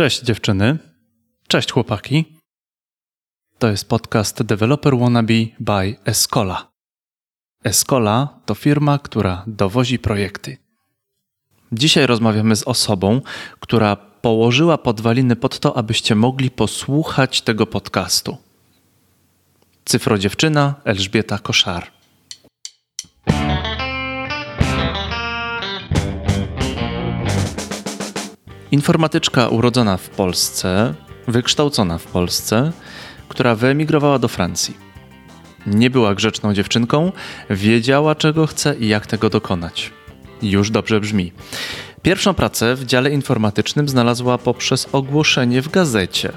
Cześć dziewczyny. Cześć chłopaki. To jest podcast Developer Wannabe by Escola. Escola to firma, która dowozi projekty. Dzisiaj rozmawiamy z osobą, która położyła podwaliny pod to, abyście mogli posłuchać tego podcastu. Cyfrodziewczyna Elżbieta Koszar. Informatyczka urodzona w Polsce, wykształcona w Polsce, która wyemigrowała do Francji. Nie była grzeczną dziewczynką, wiedziała czego chce i jak tego dokonać. Już dobrze brzmi. Pierwszą pracę w dziale informatycznym znalazła poprzez ogłoszenie w gazecie.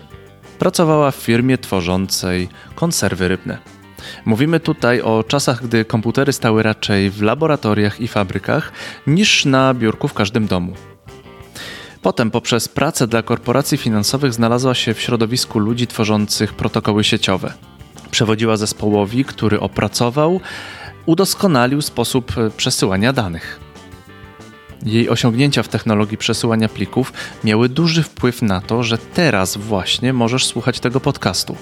Pracowała w firmie tworzącej konserwy rybne. Mówimy tutaj o czasach, gdy komputery stały raczej w laboratoriach i fabrykach niż na biurku w każdym domu. Potem poprzez pracę dla korporacji finansowych znalazła się w środowisku ludzi tworzących protokoły sieciowe. Przewodziła zespołowi, który opracował, udoskonalił sposób e, przesyłania danych. Jej osiągnięcia w technologii przesyłania plików miały duży wpływ na to, że teraz właśnie możesz słuchać tego podcastu,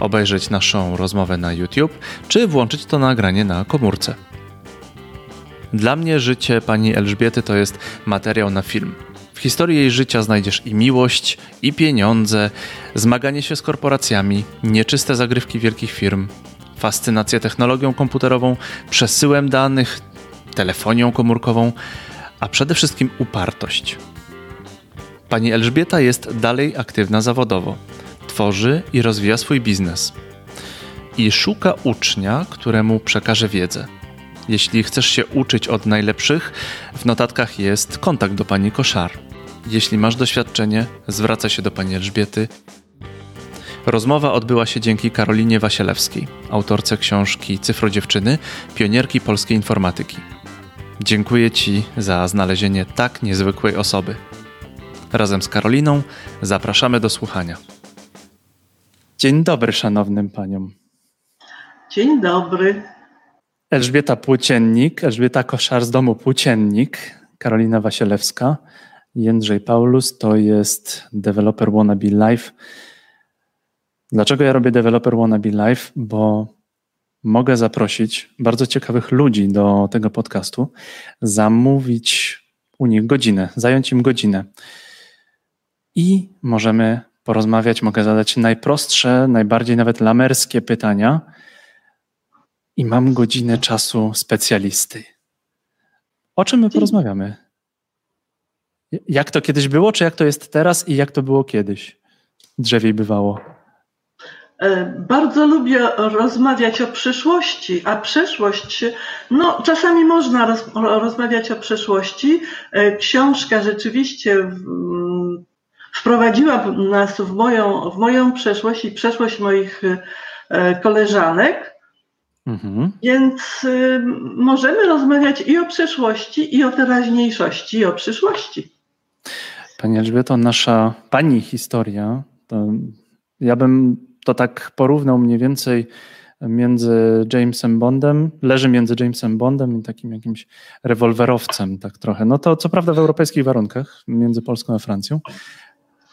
obejrzeć naszą rozmowę na YouTube, czy włączyć to nagranie na komórce. Dla mnie życie pani Elżbiety to jest materiał na film. W historii jej życia znajdziesz i miłość, i pieniądze, zmaganie się z korporacjami, nieczyste zagrywki wielkich firm, fascynację technologią komputerową, przesyłem danych, telefonią komórkową, a przede wszystkim upartość. Pani Elżbieta jest dalej aktywna zawodowo. Tworzy i rozwija swój biznes. I szuka ucznia, któremu przekaże wiedzę. Jeśli chcesz się uczyć od najlepszych, w notatkach jest kontakt do pani Koszar. Jeśli masz doświadczenie, zwraca się do pani Elżbiety. Rozmowa odbyła się dzięki Karolinie Wasielewskiej, autorce książki Cyfro Dziewczyny, pionierki polskiej informatyki. Dziękuję Ci za znalezienie tak niezwykłej osoby. Razem z Karoliną zapraszamy do słuchania. Dzień dobry szanownym paniom. Dzień dobry. Elżbieta Płóciennik, Elżbieta Koszar z domu Płóciennik, Karolina Wasielewska, Jędrzej Paulus to jest developer wannabe live. Dlaczego ja robię developer wannabe live? Bo mogę zaprosić bardzo ciekawych ludzi do tego podcastu, zamówić u nich godzinę, zająć im godzinę. I możemy porozmawiać, mogę zadać najprostsze, najbardziej nawet lamerskie pytania. I mam godzinę czasu specjalisty. O czym my porozmawiamy? Jak to kiedyś było, czy jak to jest teraz i jak to było kiedyś? Drzewiej bywało. E, bardzo lubię rozmawiać o przyszłości, a przyszłość, no czasami można roz, rozmawiać o przyszłości. E, książka rzeczywiście wprowadziła nas w moją, w moją przeszłość i przeszłość moich e, koleżanek. Mhm. Więc możemy rozmawiać i o przeszłości, i o teraźniejszości, i o przyszłości. Pani Elżbieto, nasza pani historia, ja bym to tak porównał mniej więcej między Jamesem Bondem, leży między Jamesem Bondem i takim jakimś rewolwerowcem, tak trochę. No to co prawda w europejskich warunkach, między Polską a Francją,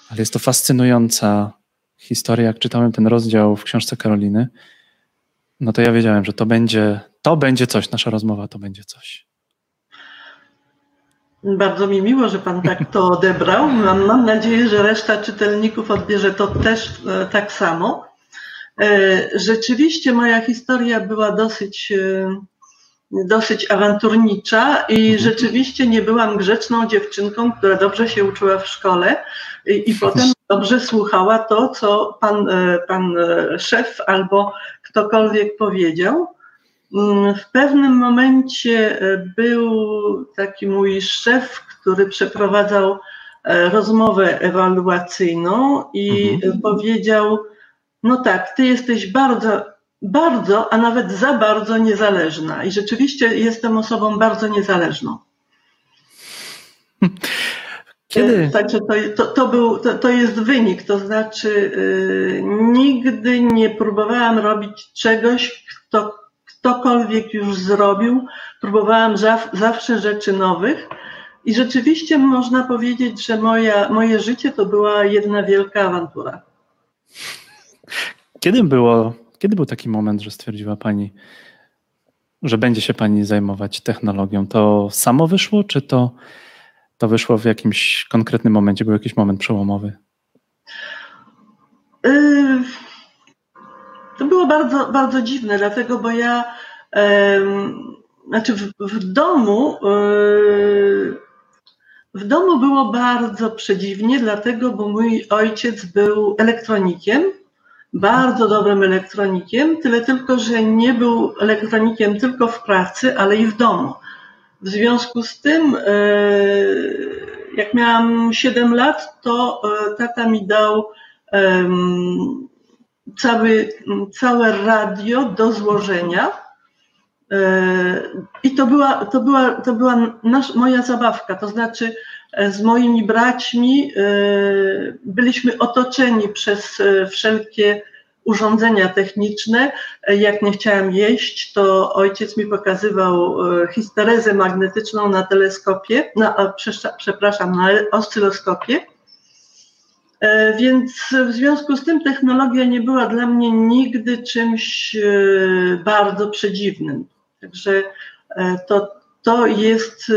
ale jest to fascynująca historia. Jak czytałem ten rozdział w książce Karoliny, no to ja wiedziałem, że to będzie, to będzie coś, nasza rozmowa to będzie coś. Bardzo mi miło, że Pan tak to odebrał. Mam, mam nadzieję, że reszta czytelników odbierze to też e, tak samo. E, rzeczywiście moja historia była dosyć, e, dosyć awanturnicza i mhm. rzeczywiście nie byłam grzeczną dziewczynką, która dobrze się uczyła w szkole i, i potem dobrze słuchała to, co pan, pan szef albo ktokolwiek powiedział. Mm, w pewnym momencie e, był taki mój szef, który przeprowadzał e, rozmowę ewaluacyjną i mhm. powiedział: No tak, ty jesteś bardzo, bardzo, a nawet za bardzo niezależna. I rzeczywiście jestem osobą bardzo niezależną. Kiedy? E, także to, to, to, był, to, to jest wynik, to znaczy yy, nigdy nie próbowałam robić czegoś, ktokolwiek już zrobił, próbowałam zawsze rzeczy nowych I rzeczywiście można powiedzieć, że moja, moje życie to była jedna wielka awantura. Kiedy było, kiedy był taki moment, że stwierdziła Pani, że będzie się Pani zajmować technologią? To samo wyszło, czy to, to wyszło w jakimś konkretnym momencie? Był jakiś moment przełomowy? Yy, to było bardzo, bardzo dziwne, dlatego, bo ja znaczy w, w domu yy, w domu było bardzo przedziwnie, dlatego, bo mój ojciec był elektronikiem, bardzo dobrym elektronikiem, tyle tylko, że nie był elektronikiem tylko w pracy, ale i w domu. W związku z tym, e, jak miałam 7 lat, to e, tata mi dał cały, całe radio do złożenia. E, I to była, to była, to była nasz, moja zabawka, to znaczy z moimi braćmi byliśmy otoczeni przez wszelkie urządzenia techniczne. Jak nie chciałam jeść, to ojciec mi pokazywał e, histerezę magnetyczną na teleskopie, na, przepraszam, na oscyloskopie. E, więc w związku z tym technologia nie była dla mnie nigdy czymś e, bardzo przedziwnym. Także to, to jest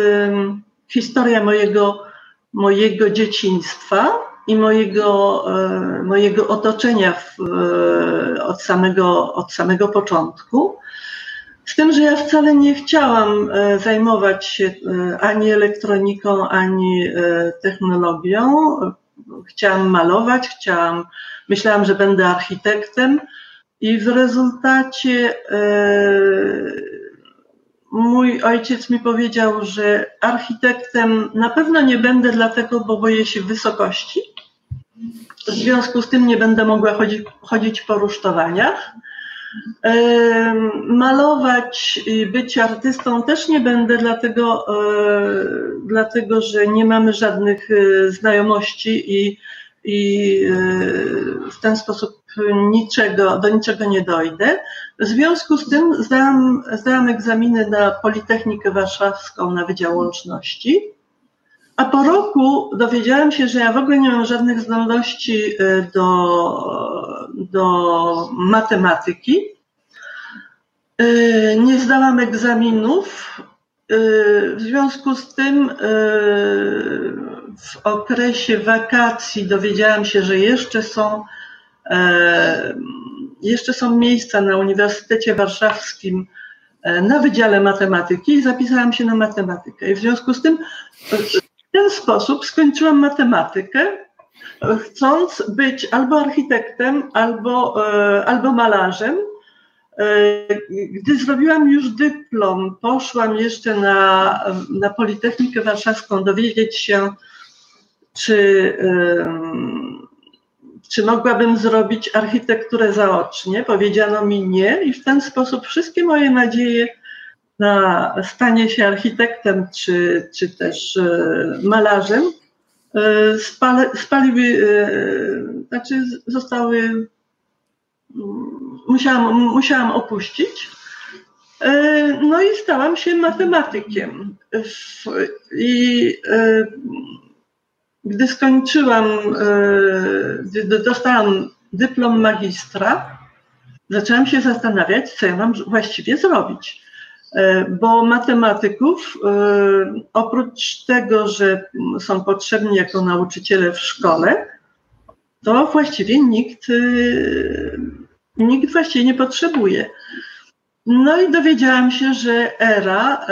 historia mojego, mojego dzieciństwa i mojego, e, mojego otoczenia w, e, od, samego, od samego początku. Z tym, że ja wcale nie chciałam e, zajmować się ani elektroniką, ani technologią. Chciałam malować, chciałam, myślałam, że będę architektem i w rezultacie mój ojciec mi powiedział, że architektem na pewno nie będę, dlatego, bo boję się wysokości. W związku z tym nie będę mogła chodzić, chodzić po rusztowaniach. Malować być artystą też nie będę, dlatego, e, dlatego że nie mamy żadnych e, znajomości i, i e, w ten sposób niczego, do niczego nie dojdę. W związku z tym zdałam, zdałam egzaminy na Politechnikę Warszawską na Wydział Łączności. A po roku dowiedziałam się, że ja w ogóle nie mam żadnych zdolności y, do, do matematyki. Y, nie zdałam egzaminów. Y, w związku z tym w okresie wakacji dowiedziałam się, że jeszcze są jeszcze są miejsca na Uniwersytecie Warszawskim na Wydziale Matematyki i zapisałam się na matematykę. I w związku z tym w ten sposób skończyłam matematykę, chcąc być albo architektem, albo, e, albo malarzem. E, gdy zrobiłam już dyplom, poszłam jeszcze na, na Politechnikę Warszawską dowiedzieć się, czy, czy mogłabym zrobić architekturę zaocznie. Powiedziano mi nie, i w ten sposób wszystkie moje nadzieje na stanie się architektem czy, czy też e, malarzem, e, spale, spaliły, e, znaczy zostały, mm, musiałam, musiałam opuścić. No i stałam się matematykiem. I gdy skończyłam, gdy dostałam dyplom magistra, zaczęłam się zastanawiać, co ja mam właściwie zrobić. E, bo matematyków, e, oprócz tego, że są potrzebni jako nauczyciele w szkole, to właściwie nikt, e, nikt właściwie nie potrzebuje. No i dowiedziałam się, że ERA,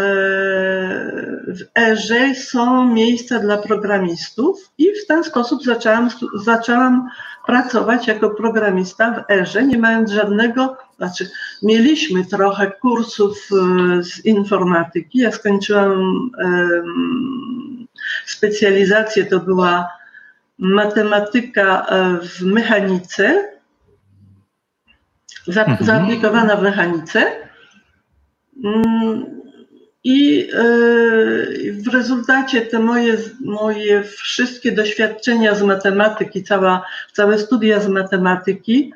w ERze są miejsca dla programistów i w ten sposób zaczęłam, zaczęłam pracować jako programista w ERze, nie mając żadnego znaczy, mieliśmy trochę kursów e, z informatyki. Ja skończyłam specjalizację, to była matematyka e, w mechanice, mhm. zaaplikowana w mechanice. Mm, I e, w rezultacie te moje, moje wszystkie doświadczenia z matematyki, cała, całe studia z matematyki,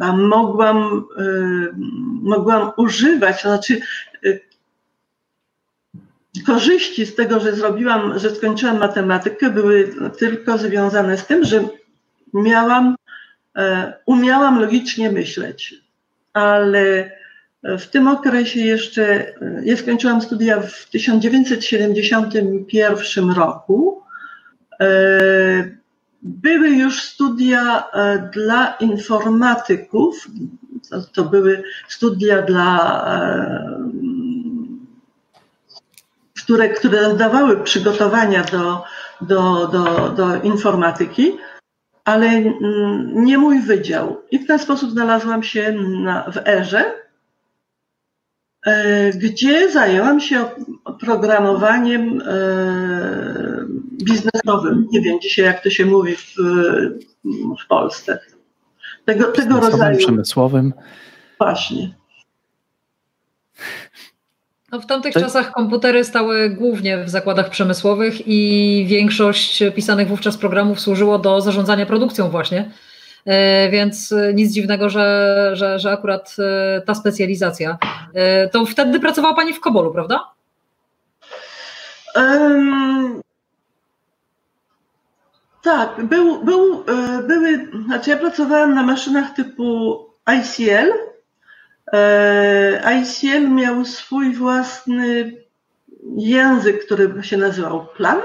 a mogłam, mogłam używać, to znaczy korzyści z tego, że zrobiłam, że skończyłam matematykę, były tylko związane z tym, że miałam, e, umiałam logicznie myśleć, ale w tym okresie jeszcze, ja skończyłam studia w 1971 roku. Były już studia dla informatyków, to, były studia dla które, które dawały przygotowania do, do, do, do informatyki, ale mm, nie mój wydział. I w ten sposób znalazłam się na, w erze, e, gdzie zajęłam się programowaniem e, biznesowym. Nie wiem dzisiaj, jak to się mówi w, w Polsce. Tego, tego rodzaju. Przemysłowym. Właśnie. No w tamtych czasach komputery stały głównie w zakładach przemysłowych i większość pisanych wówczas programów służyło do zarządzania produkcją właśnie. E, więc nic dziwnego, że, że, że akurat e, ta specjalizacja. E, to wtedy pracowała Pani w Kobolu, prawda? Um, tak, był, był, były, znaczy ja pracowałam na maszynach typu ICL, E, ICL miał swój własny język, który się nazywał Plan.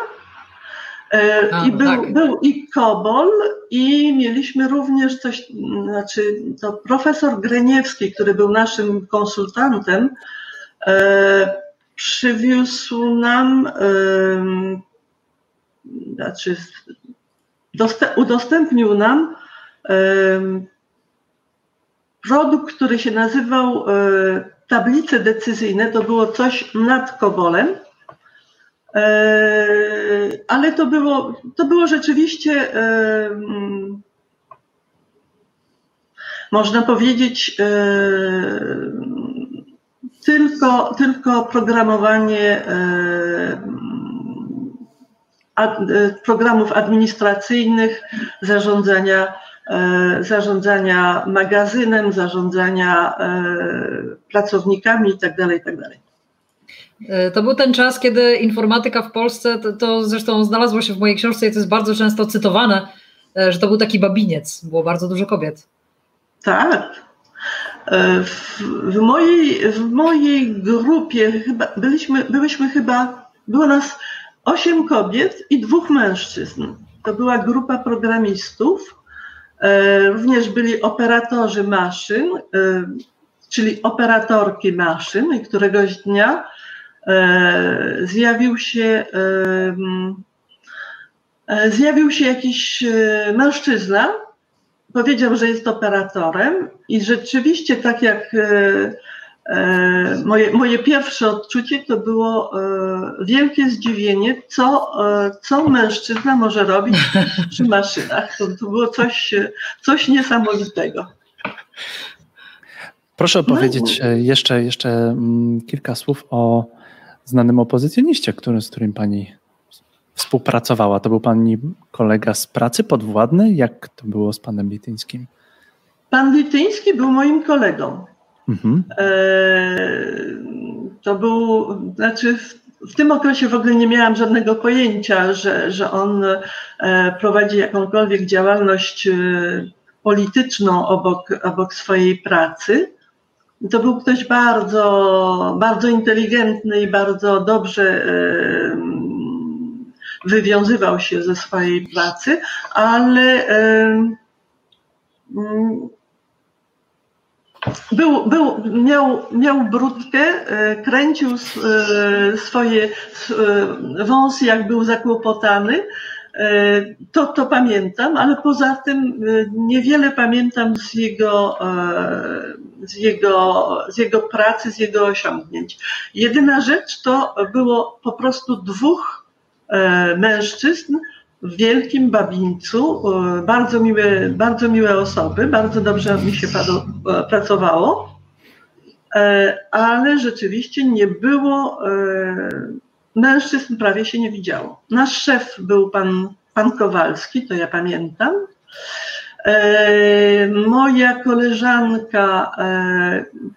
E, A, I był, tak. był i COBOL, i mieliśmy również coś, znaczy to profesor Greniewski, który był naszym konsultantem, e, przywiózł nam, znaczy udostępnił nam produkt, który się nazywał e, tablice decyzyjne, to było coś nad Kobolem, e, ale to było, to było rzeczywiście, e, można powiedzieć, tylko, tylko programowanie programów administracyjnych, zarządzania E, zarządzania magazynem, zarządzania e, pracownikami itd. Itd. E, to był ten czas, kiedy informatyka w Polsce, to, to, zresztą znalazło się w mojej książce i to jest bardzo często cytowane, że to był taki babiniec, było bardzo dużo kobiet. Tak. W, w mojej, w mojej grupie chyba byliśmy, byliśmy chyba, było nas osiem kobiet i dwóch mężczyzn. To była grupa programistów E, również byli operatorzy maszyn, e, czyli operatorki maszyn i któregoś dnia e, zjawił się zjawił się jakiś mężczyzna, powiedział, że jest operatorem i rzeczywiście tak jak E, moje, moje pierwsze odczucie to było e, wielkie zdziwienie, co, e, co mężczyzna może robić przy maszynach. To, to było coś, coś niesamowitego. Proszę no opowiedzieć jeszcze, jeszcze mm, kilka słów o znanym opozycjoniście, który, z którym pani współpracowała. To był pani kolega z pracy, podwładny? Jak to było z panem Lityńskim? Pan Lityński był moim kolegą. Mhm. E, to był, znaczy w, w, tym okresie w ogóle nie miałam żadnego pojęcia, że, że on e, prowadzi jakąkolwiek działalność e, polityczną obok, obok swojej pracy. To był ktoś bardzo, bardzo inteligentny i bardzo dobrze wywiązywał się ze swojej pracy, ale był, był, miał, miał brudkę, e, kręcił e, swoje e, wąsy, jak był zakłopotany. To, to pamiętam, ale poza tym niewiele pamiętam z jego, z, jego, z jego pracy, z jego osiągnięć. Jedyna rzecz to było po prostu dwóch mężczyzn, w Wielkim Babińcu. Bardzo miłe, bardzo miłe osoby, bardzo dobrze mi się e, pracowało, e, ale rzeczywiście nie było, e, mężczyzn prawie się nie widziało. Nasz szef był pan, pan Kowalski, to ja pamiętam. Moja koleżanka,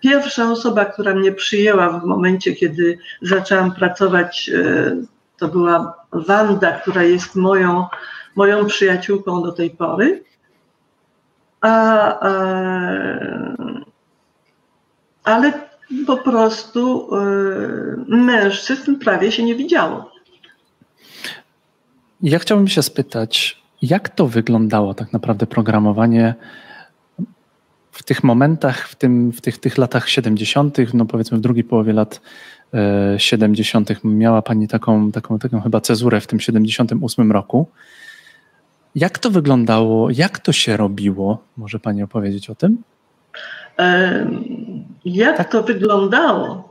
pierwsza osoba, która mnie przyjęła w momencie, kiedy zaczęłam pracować, to była Wanda, która jest moją, moją przyjaciółką do tej pory. A, ale po prostu mężczyzn prawie się nie widziało. Ja chciałbym się spytać, jak to wyglądało tak naprawdę programowanie w tych momentach, w, tym, w tych, tych latach 70., no powiedzmy w drugiej połowie lat 70. E, miała Pani taką, taką, taką chyba cezurę w tym 78 roku. Jak to wyglądało? Jak to się robiło? Może Pani opowiedzieć o tym? Jak tak. to wyglądało?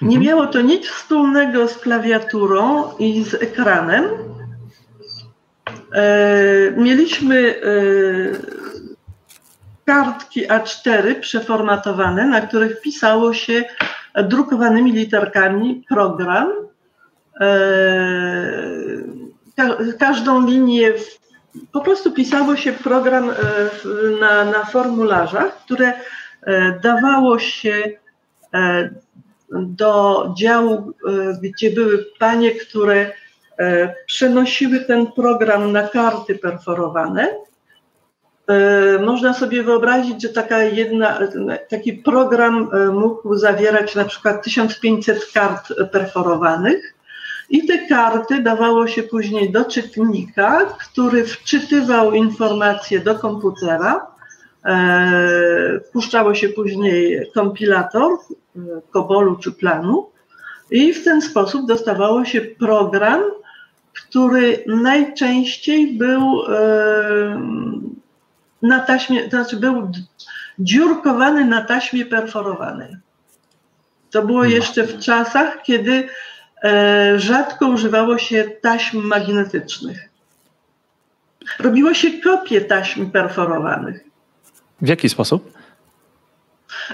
Nie mhm. miało to nic wspólnego z klawiaturą i z ekranem. E, mieliśmy e, kartki A4 przeformatowane, na których pisało się drukowanymi literkami program. E, każdą linię, po prostu pisało się program na, na formularzach, które dawało się do działu, gdzie były panie, które E, przenosiły ten program na karty perforowane. E, można sobie wyobrazić, że taka jedna, taki program e, mógł zawierać na przykład 1500 kart perforowanych i te karty dawało się później do czytnika, który wczytywał informacje do komputera. Puszczało się później kompilator Kobolu czy planu i w ten sposób dostawało się program, który najczęściej był e, na taśmie, to znaczy był dziurkowany na taśmie perforowanej. To było mhm. jeszcze w czasach, kiedy e, rzadko używało się taśm magnetycznych. Robiło się kopie taśm perforowanych. W jaki sposób?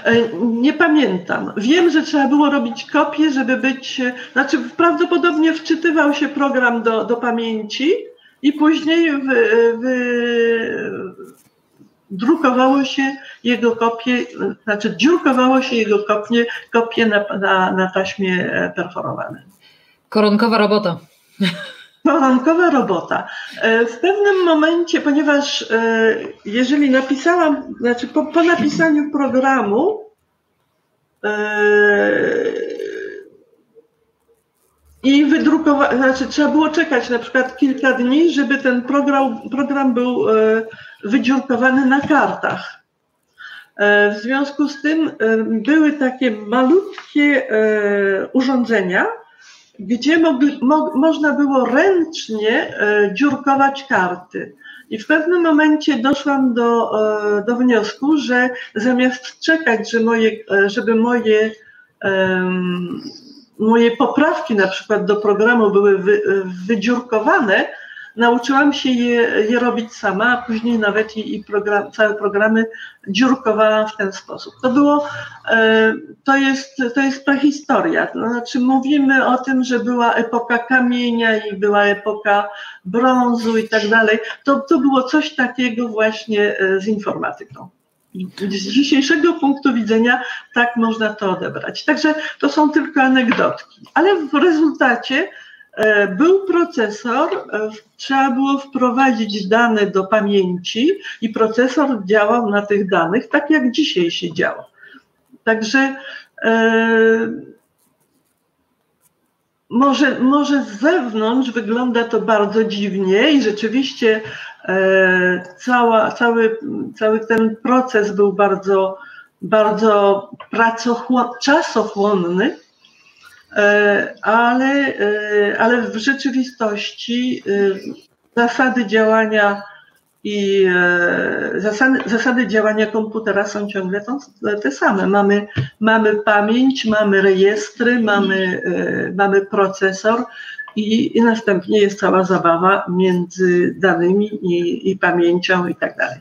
E, nie pamiętam. Wiem, że trzeba było robić kopię, żeby być. Znaczy, prawdopodobnie wczytywał się program do, do pamięci i później w, w, drukowało się jego kopie, znaczy dziurkowało się jego kopie, kopie na, na, na taśmie perforowanej. Koronkowa robota. Porankowa robota. E, w pewnym momencie, ponieważ e, jeżeli napisałam, znaczy po, po napisaniu programu e, i wydrukować, znaczy trzeba było czekać na przykład kilka dni, żeby ten program, program był wydziurkowany na kartach. W związku z tym były takie malutkie urządzenia, gdzie mogli, mo, można było ręcznie e, dziurkować karty. I w pewnym momencie doszłam do, e, do wniosku, że zamiast czekać, że moje, e, żeby moje, moje poprawki na przykład do programu były wy, wydziurkowane, nauczyłam się je, je robić sama, a później nawet i, i program, całe programy dziurkowałam w ten sposób. To było, e, to jest, to jest prehistoria. To znaczy mówimy o tym, że była epoka kamienia i była epoka brązu i tak dalej. To, to było coś takiego właśnie e, z informatyką. Z dzisiejszego punktu widzenia tak można to odebrać. Także to są tylko anegdotki, ale w rezultacie był procesor, e, trzeba było wprowadzić dane do pamięci i procesor działał na tych danych tak jak dzisiaj się działa. Także e, może, może z zewnątrz wygląda to bardzo dziwnie i rzeczywiście e, cała, cały, cały ten proces był bardzo, bardzo czasochłonny, E, ale, e, ale w rzeczywistości e, zasady działania i zasady, zasady działania komputera są ciągle te same. Mamy, mamy pamięć, mamy rejestry, mamy, mamy procesor i, i następnie jest cała zabawa między danymi i, i pamięcią i tak dalej.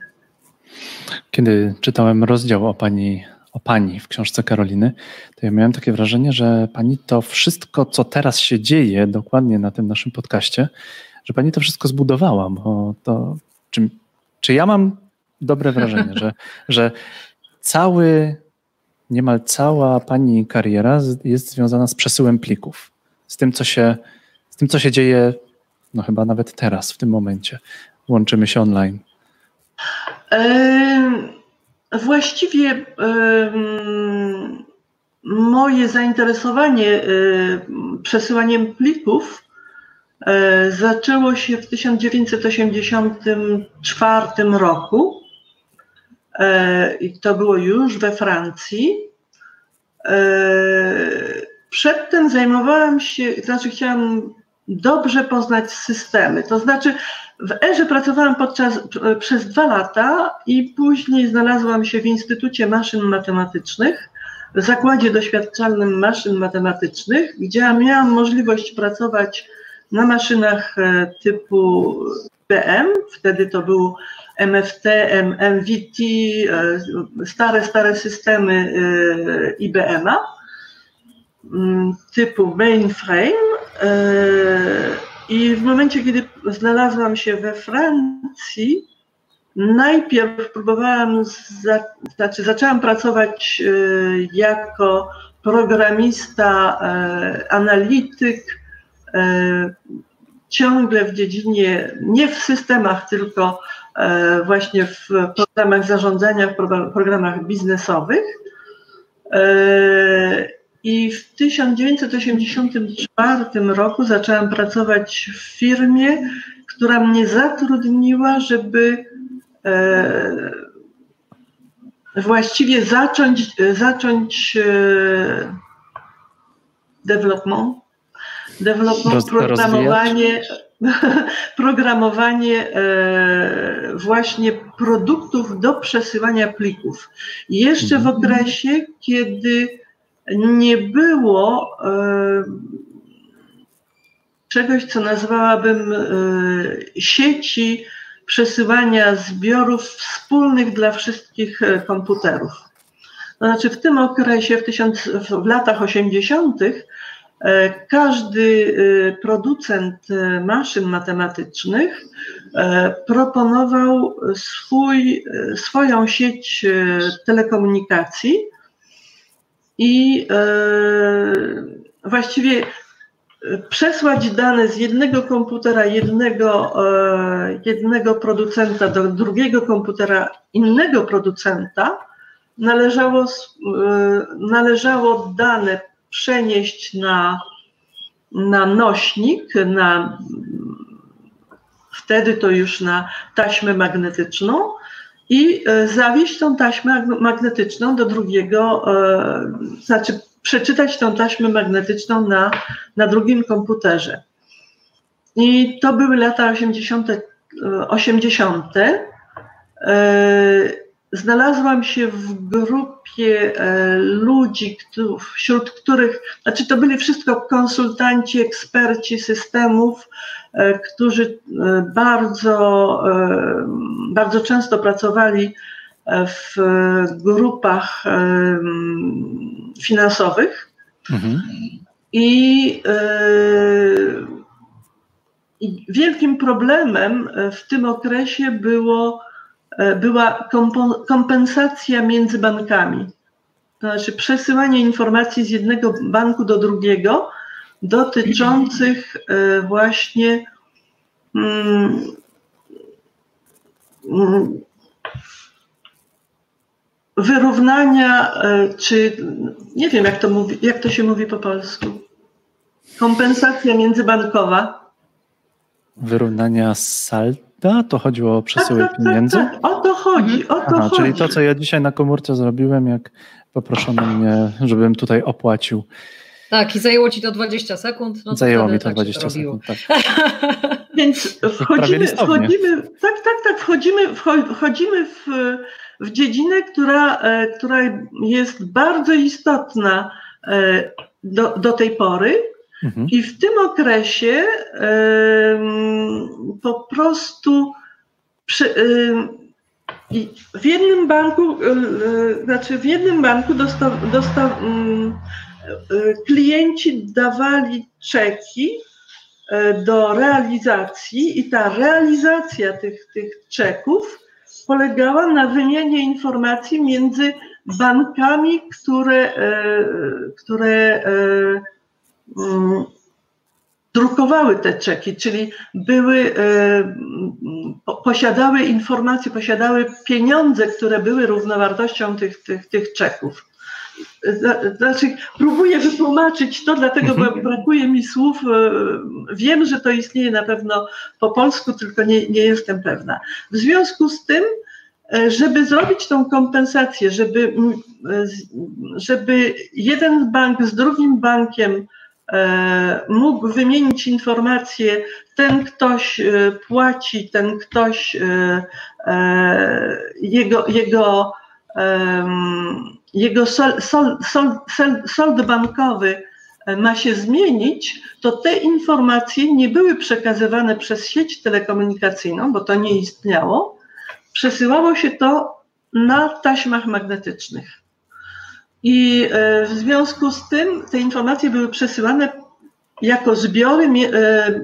Kiedy czytałem rozdział o pani o pani w książce Karoliny, to ja miałem takie wrażenie, że pani to wszystko, co teraz się dzieje dokładnie na tym naszym podcaście, że pani to wszystko zbudowała, bo to czy, czy ja mam dobre wrażenie, że, że cały, niemal cała pani kariera jest związana z przesyłem plików. Z tym, co się, z tym, co się dzieje, no chyba nawet teraz, w tym momencie. Łączymy się online. Właściwie moje zainteresowanie przesyłaniem plików E, zaczęło się w 1984 roku e, i to było już we Francji. E, przedtem zajmowałam się, znaczy chciałam dobrze poznać systemy. To znaczy w Erze pracowałam podczas, przez dwa lata i później znalazłam się w Instytucie Maszyn Matematycznych, w Zakładzie Doświadczalnym Maszyn Matematycznych, gdzie miałam możliwość pracować na maszynach e, typu BM, wtedy to był MFT, MVT, e, stare, stare systemy e, IBM-a mm, typu mainframe i w momencie, kiedy znalazłam się we Francji, najpierw próbowałam, za, znaczy zaczęłam pracować jako programista, analityk, E, ciągle w dziedzinie, nie w systemach, tylko e, właśnie w programach zarządzania, w programach biznesowych. E, I w 1984 roku zaczęłam pracować w firmie, która mnie zatrudniła, żeby właściwie zacząć, zacząć development development, programowanie, programowanie e, właśnie produktów do przesyłania plików. Jeszcze w mhm. okresie, kiedy nie było e, czegoś, co nazwałabym e, sieci przesyłania zbiorów wspólnych dla wszystkich komputerów. To znaczy w tym okresie, w, tysiąc, w latach 80., E, każdy e, producent e, maszyn matematycznych proponował swój, swoją sieć telekomunikacji i właściwie przesłać dane z jednego komputera jednego, jednego producenta do drugiego komputera innego producenta należało, należało dane przenieść na, na nośnik, na, wtedy to już na taśmę magnetyczną i e, zawieść tą taśmę magnetyczną do drugiego, e, znaczy przeczytać tą taśmę magnetyczną na, na drugim komputerze. I to były lata 80. 80 znalazłam się w grupie e, ludzi, wśród których, znaczy to byli wszystko konsultanci, eksperci systemów, e, którzy e, bardzo, bardzo często pracowali w grupach finansowych. Mhm. I, wielkim problemem w tym okresie było była kompensacja między bankami. To znaczy przesyłanie informacji z jednego banku do drugiego dotyczących e, właśnie mm, mm, wyrównania, e, czy nie wiem, jak to, mówi, jak to się mówi po polsku. Kompensacja międzybankowa. Wyrównania salda to chodziło o przesyły tak, tak, tak pieniędzy? Tak, tak, o to chodzi, o to Aha, chodzi. Czyli to, co ja dzisiaj na komórce zrobiłem, jak poproszono mnie, żebym tutaj opłacił. Tak, i zajęło ci to 20 sekund. No zajęło mi to tak 20 sekund, tak. Więc wchodzimy, wchodzimy, tak, tak, tak, wchodzimy, wchodzimy w, w dziedzinę, która, e, która jest bardzo istotna e, do, do tej pory, Mhm. I w tym okresie po prostu przy, w jednym banku, znaczy w jednym banku dostaw, dostaw, klienci dawali czeki e, do realizacji i ta realizacja tych, tych czeków polegała na wymianie informacji między bankami, które, które mm, drukowały te czeki, czyli były, posiadały informacje, posiadały pieniądze, które były równowartością tych, tych, tych czeków. Znaczy, próbuję wytłumaczyć to, dlatego mhm. brakuje mi słów. E, wiem, że to istnieje na pewno po polsku, tylko nie, nie jestem pewna. W związku z tym, e, żeby zrobić tą kompensację, żeby, e, żeby jeden bank z drugim bankiem mógł wymienić informacje, ten ktoś płaci, ten ktoś jego, jego jego sol, sol, sol, bankowy e, ma się zmienić, to te informacje nie były przekazywane przez sieć telekomunikacyjną, bo to nie istniało. Przesyłało się to na taśmach magnetycznych. I e, w związku z tym te informacje były przesyłane jako zbiory e,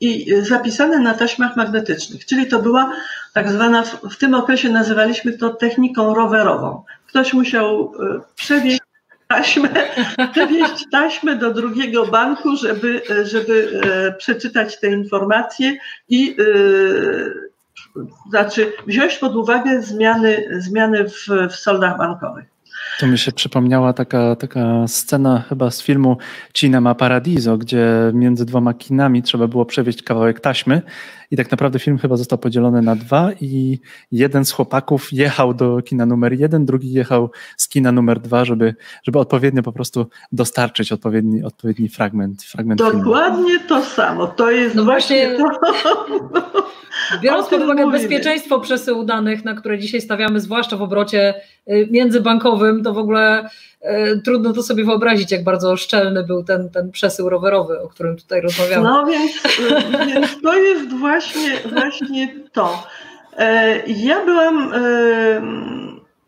i zapisane na taśmach magnetycznych, czyli to była tak zwana, w tym okresie nazywaliśmy to techniką rowerową. Ktoś musiał e, przewieźć taśmę, przewieźć taśmę do drugiego banku, żeby, żeby przeczytać te informacje i znaczy wziąć pod uwagę zmiany, zmiany w, w soldach bankowych. To mi się przypomniała taka, taka scena chyba z filmu Cinema Paradiso, gdzie między dwoma kinami trzeba było przewieźć kawałek taśmy i tak naprawdę film chyba został podzielony na dwa i jeden z chłopaków jechał do kina numer jeden, drugi jechał z kina numer dwa, żeby, żeby odpowiednio po prostu dostarczyć odpowiedni, odpowiedni fragment, fragment Dokładnie filmu. to samo. To jest no właśnie, to. Biorąc pod uwagę bezpieczeństwo przesyłu danych, na które dzisiaj stawiamy, zwłaszcza w obrocie y, międzybankowym, to w ogóle trudno to sobie wyobrazić, jak bardzo szczelny był ten, ten przesył rowerowy, o którym tutaj rozmawiamy. No więc, więc to jest właśnie, właśnie to. E, ja byłam, e,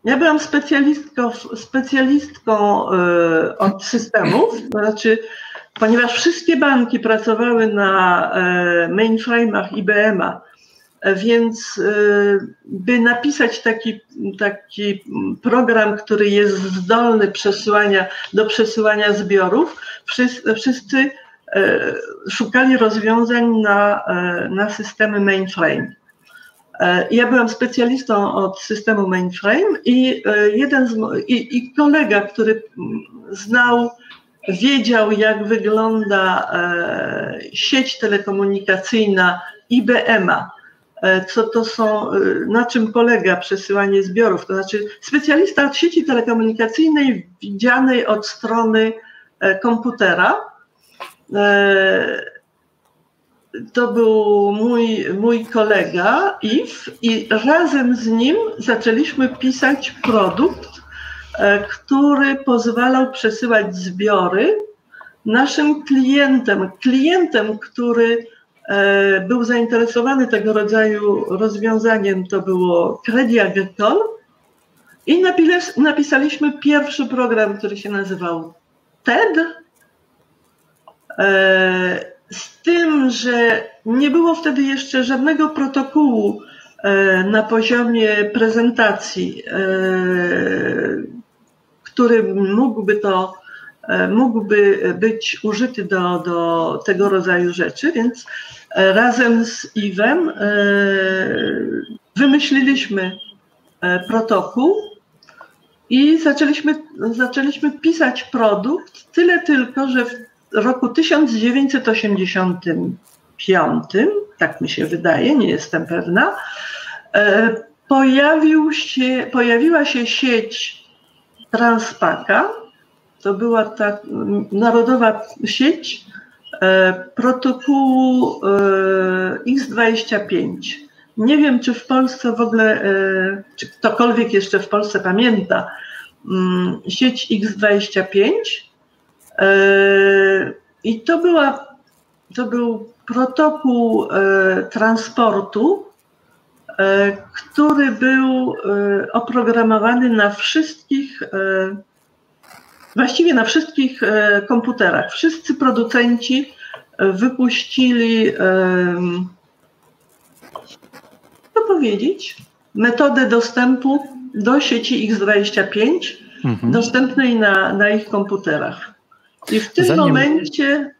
ja byłam specjalistką, specjalistką e, od systemów, to znaczy ponieważ wszystkie banki pracowały na mainframe'ach IBM-a, więc y, by napisać taki, taki program, który jest zdolny przesyłania, do przesyłania zbiorów, wszyscy, y, szukali rozwiązań na, y, na systemy mainframe. Ja byłam specjalistą od systemu mainframe i jeden z, i, i kolega, który znał, wiedział, jak wygląda sieć telekomunikacyjna IBM-a, co to są, e, na czym polega przesyłanie zbiorów. To znaczy specjalista od sieci telekomunikacyjnej widzianej od strony e, komputera. To był mój, mój kolega Iw i razem z nim zaczęliśmy pisać produkt, który pozwalał przesyłać zbiory naszym klientem, klientem, który E, był zainteresowany tego rodzaju rozwiązaniem, to było Credit Agricole i napisaliśmy pierwszy program, który się nazywał TED. E, z tym, że nie było wtedy jeszcze żadnego protokołu e, na poziomie prezentacji, który mógłby to mógłby być użyty do, do tego rodzaju rzeczy, więc razem z Iwem e, wymyśliliśmy e, protokół i zaczęliśmy, zaczęliśmy pisać produkt, tyle tylko, że w roku 1985, tak mi się wydaje, nie jestem pewna, e, pojawił się, pojawiła się sieć Transpaka. To była ta narodowa sieć, E, protokołu e, X25. Nie wiem, czy w Polsce w ogóle, e, czy ktokolwiek jeszcze w Polsce pamięta mm, sieć X25. I to była, to był protokół transportu, który był oprogramowany na wszystkich właściwie na wszystkich e, komputerach. Wszyscy producenci e, wypuścili, co powiedzieć, metodę dostępu do sieci X25 mhm. dostępnej na, na ich komputerach. I w tym Zanim... momencie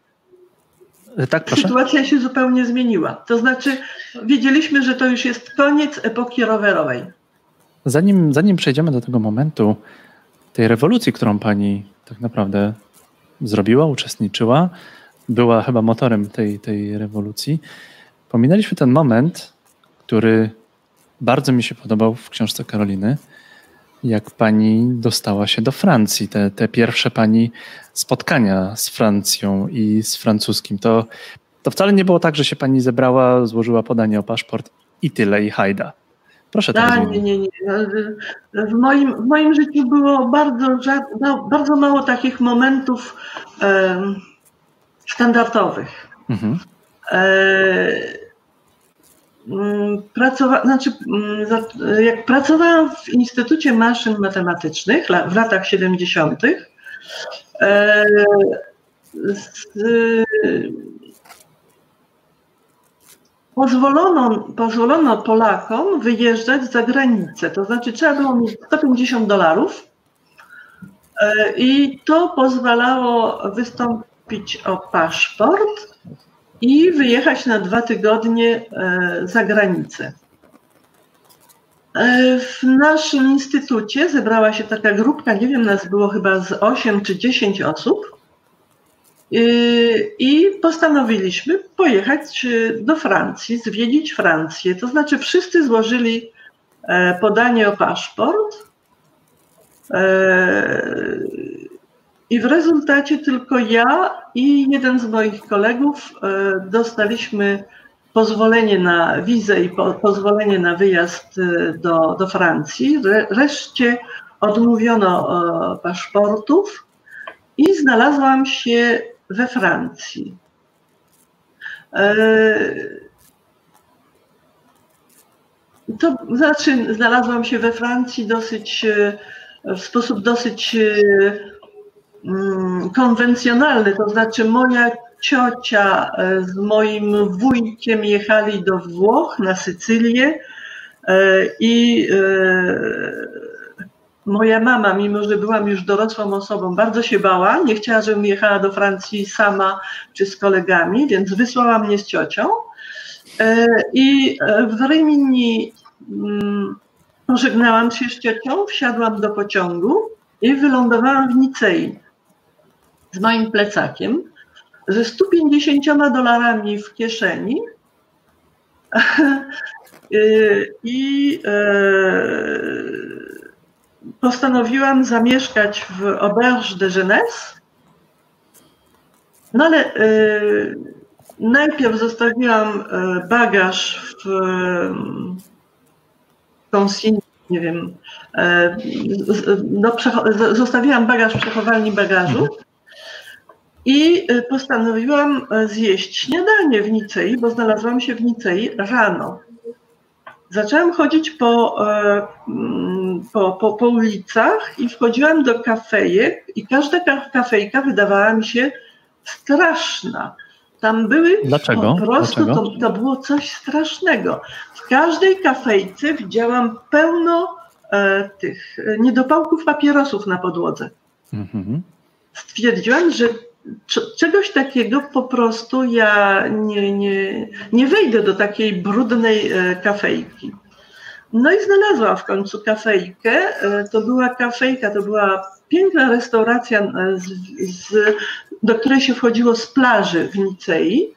e, tak, sytuacja się zupełnie zmieniła. To znaczy, wiedzieliśmy, że to już jest koniec epoki rowerowej. Zanim, zanim przejdziemy do tego momentu, tej rewolucji, którą pani tak naprawdę zrobiła, uczestniczyła, była chyba motorem tej, tej rewolucji. Pominęliśmy ten moment, który bardzo mi się podobał w książce Karoliny, jak pani dostała się do Francji, te, te pierwsze pani spotkania z Francją i z francuskim. To, to wcale nie było tak, że się pani zebrała, złożyła podanie o paszport i tyle, i hajda. Proszę tak. Nie, nie, nie. W moim, w moim życiu było bardzo, no, bardzo mało takich momentów e, standardowych. Mhm. E, pracowa- znaczy, jak pracowałam w Instytucie Maszyn Matematycznych w latach 70., e, pozwolono, pozwolono Polakom wyjeżdżać za granicę. To znaczy, trzeba było mieć 150 dolarów e, i to pozwalało wystąpić o paszport i wyjechać na dwa tygodnie e, za granicę. E, w naszym instytucie zebrała się taka grupka, nie wiem, nas było chyba z 8 czy 10 osób i postanowiliśmy pojechać do Francji, zwiedzić Francję. To znaczy wszyscy złożyli podanie o paszport i w rezultacie tylko ja i jeden z moich kolegów e, dostaliśmy pozwolenie na wizę i po, pozwolenie na wyjazd e, do, do Francji. Reszcie odmówiono e, paszportów i znalazłam się we Francji. To znaczy, znalazłam się we Francji dosyć, w sposób dosyć Mm, konwencjonalny, to znaczy moja ciocia e, z moim wujkiem jechali do Włoch, na Sycylię e, i e, moja mama, mimo że byłam już dorosłą osobą, bardzo się bała, nie chciała, żebym jechała do Francji sama czy z kolegami, więc wysłała mnie z ciocią. I w Rimini mm, pożegnałam się z ciocią, wsiadłam do pociągu i wylądowałam w Nicei z moim plecakiem, ze 150 dolarami w kieszeni i e, postanowiłam zamieszkać w Auberge de Jeunesse. No ale e, najpierw zostawiłam e, bagaż w consigne, nie wiem, no, zostawiłam bagaż w przechowalni bagażu i y, postanowiłam zjeść śniadanie w Nicei, bo znalazłam się w Nicei rano. Zaczęłam chodzić po, e, mm, po, po, po ulicach i wchodziłam do kafejek i każda kafejka wydawała mi się straszna. Tam były Dlaczego? po prostu Dlaczego? To, to było coś strasznego. W każdej kafejce widziałam pełno e, tych niedopałków papierosów na podłodze. Mhm. Stwierdziłam, że czegoś takiego po prostu ja nie, nie, nie wejdę do takiej brudnej e, kafejki. No i znalazłam w końcu kafejkę. E, to była kafejka, to była piękna restauracja, e, z, z, do której się wchodziło z plaży w Nicei.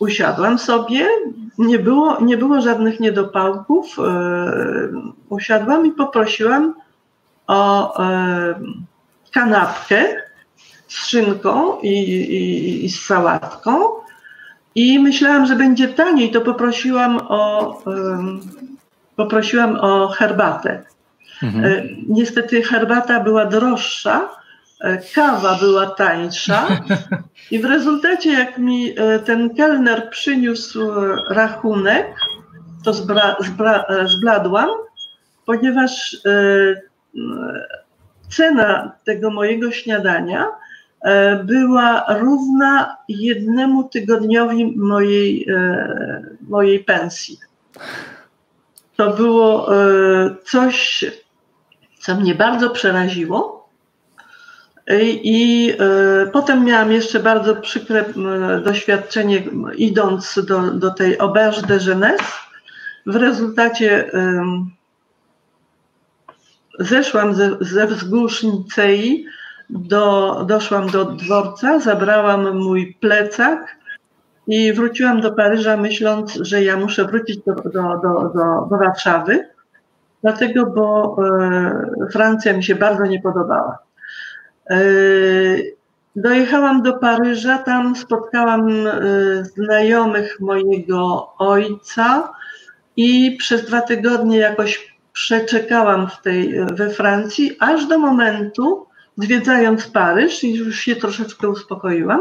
Usiadłam sobie, nie było, nie było żadnych niedopałków. Usiadłam i poprosiłam o kanapkę z szynką i, i, i z sałatką. I myślałam, że będzie taniej, to poprosiłam o, um, poprosiłam o herbatę. Mhm. E, niestety herbata była droższa, e, kawa była tańsza i w rezultacie jak mi e, ten kelner przyniósł rachunek, to zbra, zbra, zbladłam, ponieważ cena tego mojego śniadania była równa jednemu tygodniowi mojej, e, mojej pensji. to było coś, co mnie bardzo przeraziło. I, i potem miałam jeszcze bardzo przykre doświadczenie, idąc do, do tej Auberge de Jeunesse. W rezultacie zeszłam ze, ze wzgórz Nicei, do, doszłam do dworca, zabrałam mój plecak i wróciłam do Paryża, myśląc, że ja muszę wrócić do, do, do, do, do Warszawy, dlatego, bo e, Francja mi się bardzo nie podobała. E, dojechałam do Paryża, tam spotkałam e, znajomych mojego ojca i przez dwa tygodnie jakoś przeczekałam w tej, we Francji, aż do momentu, zwiedzając Paryż i już się troszeczkę uspokoiłam,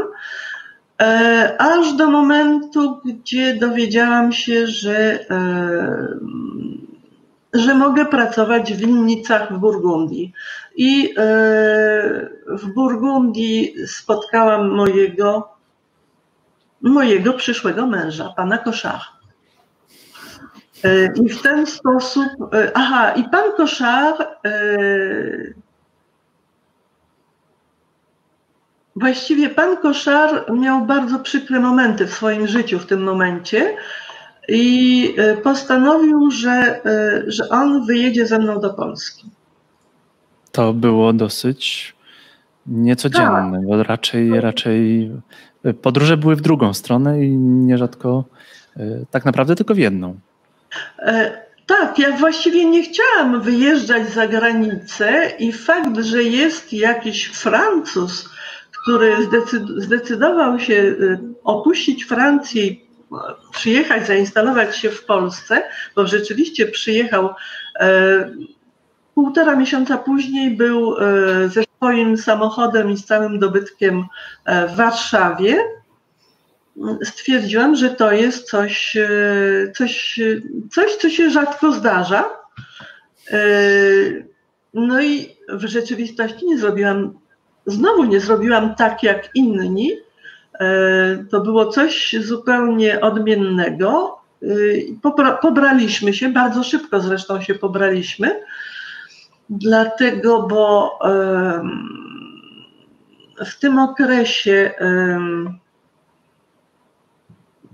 e, aż do momentu, gdzie dowiedziałam się, że, e, że mogę pracować w winnicach w Burgundii. I e, w Burgundii spotkałam mojego, mojego przyszłego męża, pana Koszacha. I w ten sposób, aha, i pan Koszar Właściwie pan Koszar miał bardzo przykre momenty w swoim życiu w tym momencie i e, postanowił, że, e, że on wyjedzie ze mną do Polski. To było dosyć niecodzienne, tak. bo raczej, raczej e, podróże były w drugą stronę i nierzadko tak naprawdę tylko w jedną. Tak, ja właściwie nie chciałam wyjeżdżać za granicę i fakt, że jest jakiś Francuz, który zdecydował się y, opuścić Francję i przyjechać, zainstalować się w Polsce, bo rzeczywiście przyjechał e, półtora miesiąca później, był ze swoim samochodem i z całym dobytkiem w Warszawie. Stwierdziłam, że to jest coś, coś, coś co się rzadko zdarza. No i w rzeczywistości nie zrobiłam znowu nie zrobiłam tak jak inni. E, to było coś zupełnie odmiennego. E, pobraliśmy się, bardzo szybko zresztą się pobraliśmy, dlatego, bo w tym okresie,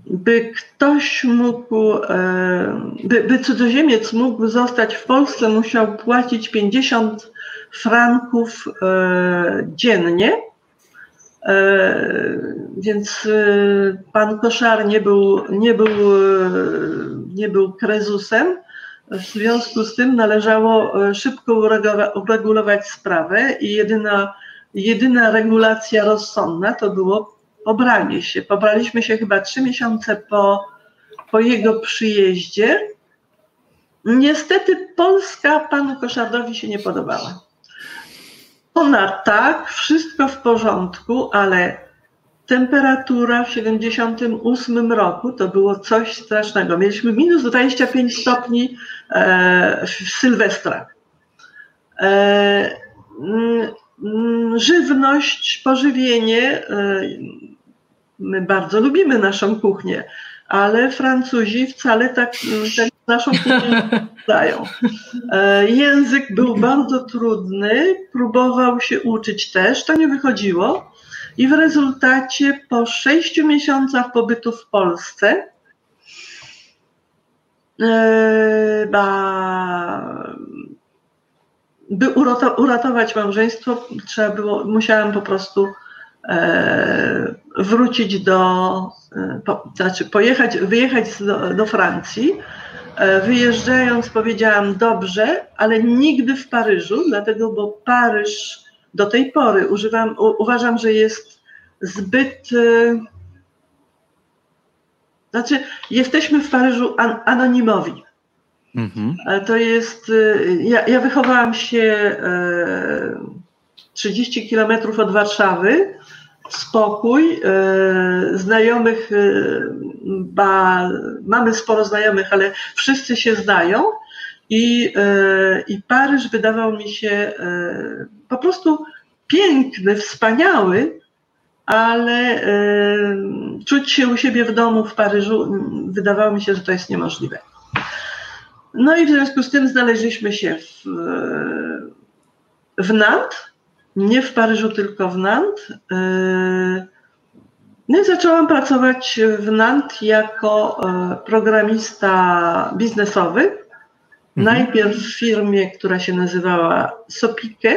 by ktoś mógł, by, by cudzoziemiec mógł zostać w Polsce, musiał płacić 50 franków e, dziennie. E, więc e, pan Koszar nie był, nie był, nie był krezusem. W związku z tym należało szybko uregulować sprawę i jedyna, jedyna regulacja rozsądna to było pobranie się. Pobraliśmy się chyba trzy miesiące po, po jego przyjeździe. Niestety Polska panu Koszardowi się nie podobała. Ona tak, wszystko w porządku, ale temperatura w 78 roku to było coś strasznego. Mieliśmy minus 25 stopni e, w Sylwestrach. E, mm, żywność, pożywienie. E, my bardzo lubimy naszą kuchnię, ale Francuzi wcale tak, tak naszą kuchnię dają. E, język był bardzo trudny, próbował się uczyć też, to nie wychodziło. I w rezultacie po sześciu miesiącach pobytu w Polsce e, by uratować małżeństwo, trzeba było, musiałam po prostu e, wrócić do, po, znaczy pojechać, wyjechać do, do Francji wyjeżdżając powiedziałam dobrze, ale nigdy w Paryżu, dlatego, bo Paryż do tej pory używam, u, uważam, że jest zbyt. E, znaczy, jesteśmy w Paryżu an, anonimowi. Mhm. To jest. E, ja, ja wychowałam się 30 kilometrów od Warszawy spokój. E, znajomych, e, ba, mamy sporo znajomych, ale wszyscy się znają. I, e, I Paryż wydawał mi się po prostu piękny, wspaniały, ale czuć się u siebie w domu w Paryżu wydawało mi się, że to jest niemożliwe. No i w związku z tym znaleźliśmy się w, w Nantes, nie w Paryżu, tylko w Nantes. No i zaczęłam pracować w Nantes jako programista biznesowy Mhm. Najpierw w firmie, która się nazywała Sopike,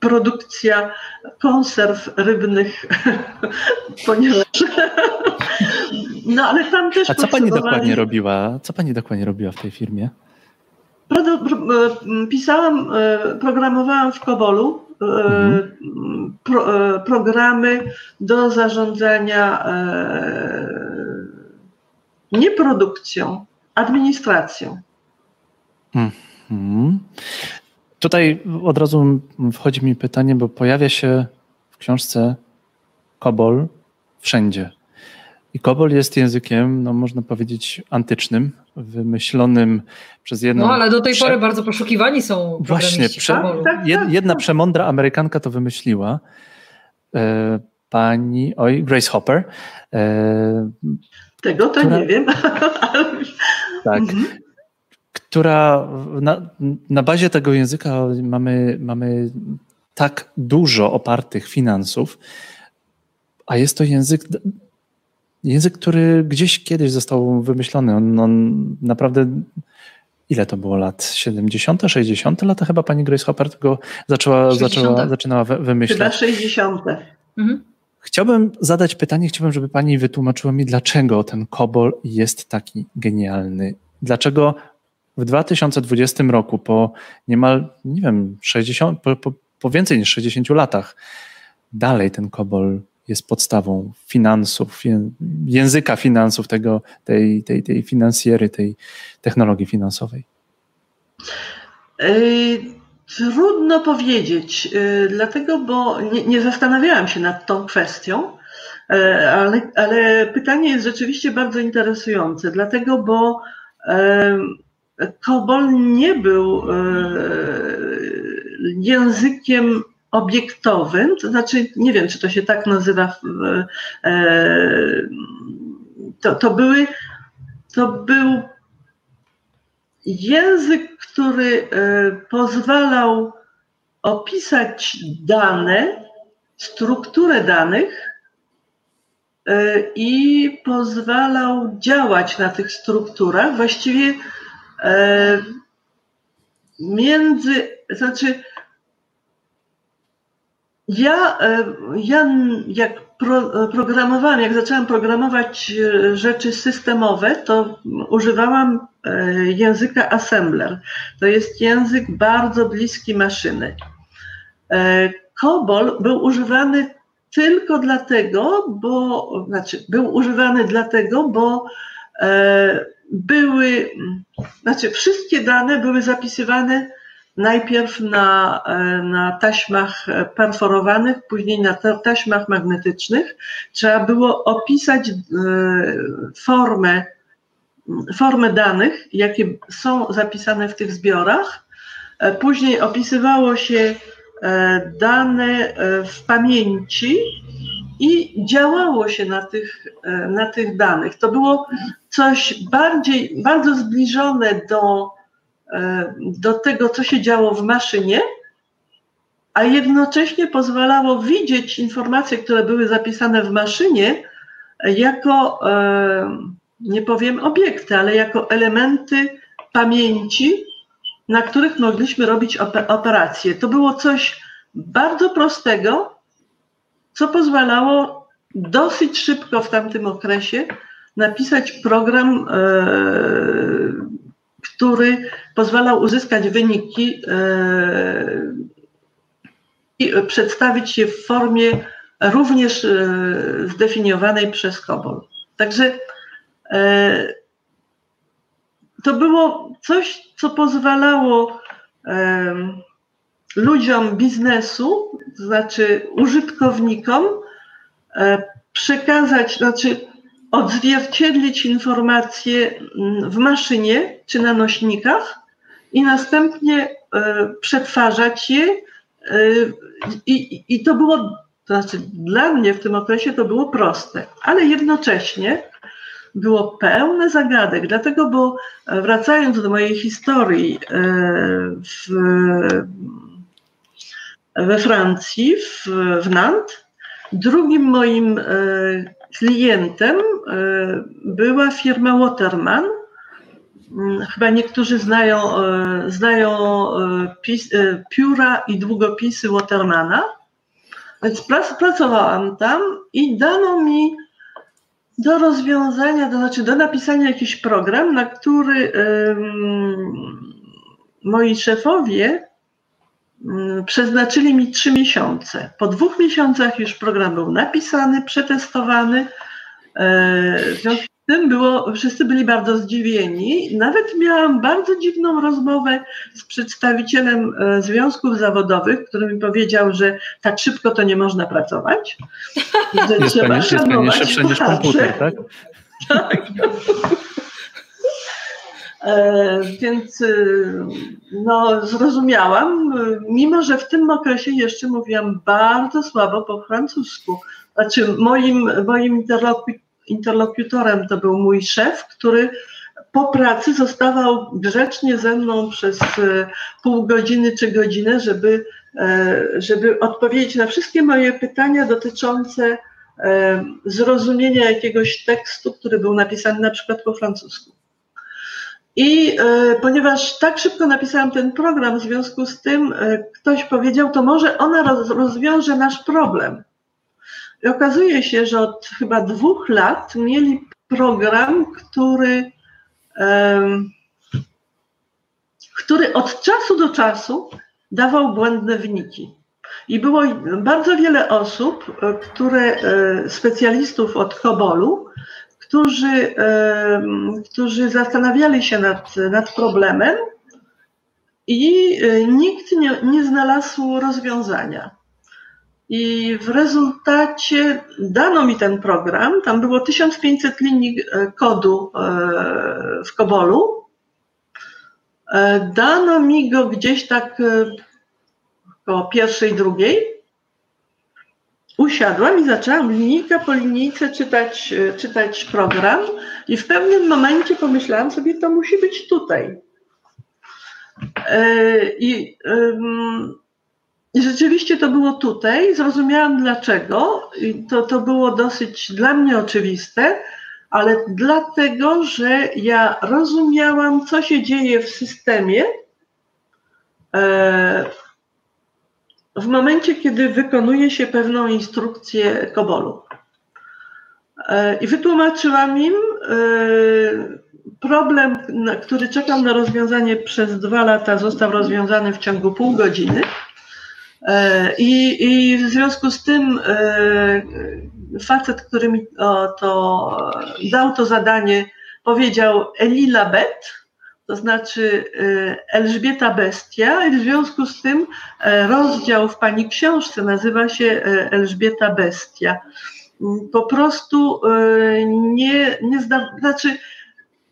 produkcja konserw rybnych, ponieważ. No ale tam też. A co pani dokładnie robiła? Co pani dokładnie robiła w tej firmie? Pisałam, e, programowałam w Kobolu e, mhm. pro, e, programy do zarządzania nie produkcją, administracją. Hmm. Tutaj od razu wchodzi mi pytanie, bo pojawia się w książce Kobol wszędzie. I Kobol jest językiem, no można powiedzieć, antycznym, wymyślonym przez jedną. No ale do tej prze... pory bardzo poszukiwani są. Właśnie, prze... Tak, tak, tak, jedna przemądra Amerykanka to wymyśliła. E, pani, oj, Grace Hopper. E, Tego to która... nie wiem. tak. Mhm która na, na bazie tego języka mamy, mamy tak dużo opartych finansów, a jest to język, język, który gdzieś kiedyś został wymyślony. On, on naprawdę ile to było lat? 70., 60. lata chyba pani Grace Hopper tego zaczęła, zaczęła, zaczynała wymyślać. Chyba 60. Mhm. Chciałbym zadać pytanie, chciałbym, żeby pani wytłumaczyła mi, dlaczego ten COBOL jest taki genialny. Dlaczego w 2020 roku, po niemal, nie wiem, 60, po, po, po więcej niż 60 latach, dalej ten COBOL jest podstawą finansów, języka finansów, tego, tej, tej, tej finansjery, tej technologii finansowej? Trudno powiedzieć, y, dlatego, bo nie, nie, zastanawiałam się nad tą kwestią, y, ale, ale pytanie jest rzeczywiście bardzo interesujące, dlatego, bo Kobol nie był językiem obiektowym, to znaczy nie wiem, czy to się tak nazywa. E, to, to, były, to był język, który e, pozwalał opisać dane, strukturę danych i pozwalał działać na tych strukturach. Właściwie E, między, znaczy ja, e, ja jak pro, programowałam, jak zaczęłam programować e, rzeczy systemowe, to używałam języka assembler. To jest język bardzo bliski maszyny. COBOL był używany tylko dlatego, bo, znaczy był używany dlatego, bo były, znaczy wszystkie dane były zapisywane najpierw na, na taśmach perforowanych, później na taśmach magnetycznych. Trzeba było opisać e, formę, formę danych, jakie są zapisane w tych zbiorach. E, później opisywało się e, dane w pamięci i działało się na tych, na tych danych. To było coś bardziej, bardzo zbliżone do, e, do tego, co się działo w maszynie, a jednocześnie pozwalało widzieć informacje, które były zapisane w maszynie, jako, e, nie powiem obiekty, ale jako elementy pamięci, na których mogliśmy robić operacje. To było coś bardzo prostego, co pozwalało dosyć szybko w tamtym okresie napisać program, e, który pozwalał uzyskać wyniki e, i przedstawić je w formie również e, zdefiniowanej przez COBOL. Także to było coś, co pozwalało ludziom biznesu, to znaczy użytkownikom, przekazać, znaczy odzwierciedlić informacje w maszynie czy na nośnikach i następnie e, przetwarzać je. E, I, I to było, to znaczy dla mnie w tym okresie to było proste, ale jednocześnie było pełne zagadek, dlatego, bo wracając do mojej historii w, we Francji, w, w Nantes, drugim moim klientem była firma Waterman, chyba niektórzy znają, e, znają e, pis, e, pióra i długopisy Watermana. Więc pracowałam tam i dano mi do rozwiązania, to znaczy do napisania jakiś program, na który moi szefowie um, przeznaczyli mi trzy miesiące. Po dwóch miesiącach już program był napisany, przetestowany. w związku tym było, wszyscy byli bardzo zdziwieni. Nawet miałam bardzo dziwną rozmowę z przedstawicielem e, związków zawodowych, który mi powiedział, że tak szybko to nie można pracować. Że jest trzeba pani, szanować jest pani niż komputer, tak? tak. E, więc e, no, zrozumiałam, mimo że w tym okresie jeszcze mówiłam bardzo słabo po francusku. Znaczy moim, moim interlokutorem interlokutorem to był mój szef, który po pracy zostawał grzecznie ze mną przez e, pół godziny czy godzinę, żeby, e, żeby odpowiedzieć na wszystkie moje pytania dotyczące e, zrozumienia jakiegoś tekstu, który był napisany na przykład po francusku. I ponieważ tak szybko napisałam ten program, w związku z tym ktoś powiedział, to może ona rozwiąże nasz problem. I okazuje się, że od chyba dwóch lat mieli program, który, um, który od czasu do czasu dawał błędne wyniki. I było bardzo wiele osób, które, e, specjalistów od Kobolu, którzy, którzy zastanawiali się nad, nad problemem i e, nikt nie, nie znalazł rozwiązania. I w rezultacie dano mi ten program. Tam było 1500 linii e, kodu e, w Kobolu. E, dano mi go gdzieś tak około pierwszej, drugiej. Usiadłam i zaczęłam linijka po linijce czytać, czytać program i w pewnym momencie pomyślałam sobie, to musi być tutaj. I i rzeczywiście to było tutaj. Zrozumiałam dlaczego. I to, to było dosyć dla mnie oczywiste, ale dlatego, że ja rozumiałam, co się dzieje w systemie e, w momencie, kiedy wykonuje się pewną instrukcję Kobolu. E, I wytłumaczyłam im e, problem, który czekał na rozwiązanie przez dwa lata, został rozwiązany w ciągu pół godziny. E, I, I w związku z tym e, facet, który mi to dał to zadanie, powiedział Elila Bet, to znaczy e, Elżbieta Bestia, i w związku z tym rozdział w pani książce nazywa się Elżbieta Bestia. Po prostu nie, nie zda, znaczy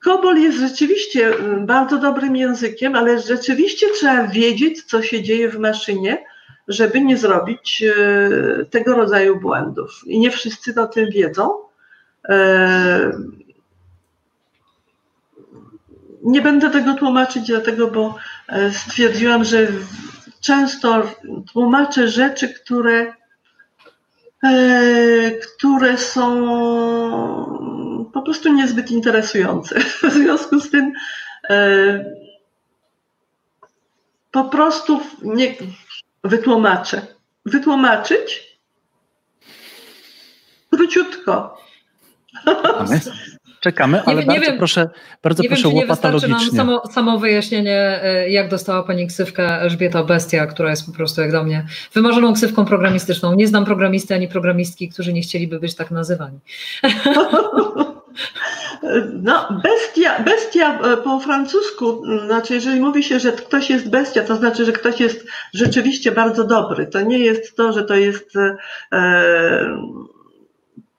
Kobol jest rzeczywiście bardzo dobrym językiem, ale rzeczywiście trzeba wiedzieć, co się dzieje w maszynie, żeby nie zrobić e, tego rodzaju błędów. I nie wszyscy o tym wiedzą. E, nie będę tego tłumaczyć, dlatego, bo e, stwierdziłam, że często tłumaczę rzeczy, które, które są po prostu niezbyt interesujące. W związku z tym po prostu nie, wytłumaczę. Wytłumaczyć? Króciutko. Czekamy, Czekamy ale nie, bardzo wiem, proszę, bardzo nie proszę wiem, czy nie wystarczy nam samo, samo wyjaśnienie, e, jak dostała pani ksywkę Elżbieta Bestia, która jest po prostu jak do mnie wymarzoną ksywką programistyczną. Nie znam programisty ani programistki, którzy nie chcieliby być tak nazywani. No, bestia, bestia e, po francusku, znaczy jeżeli mówi się, że ktoś jest bestia, to znaczy, że ktoś jest rzeczywiście bardzo dobry. To nie jest to, że to jest e,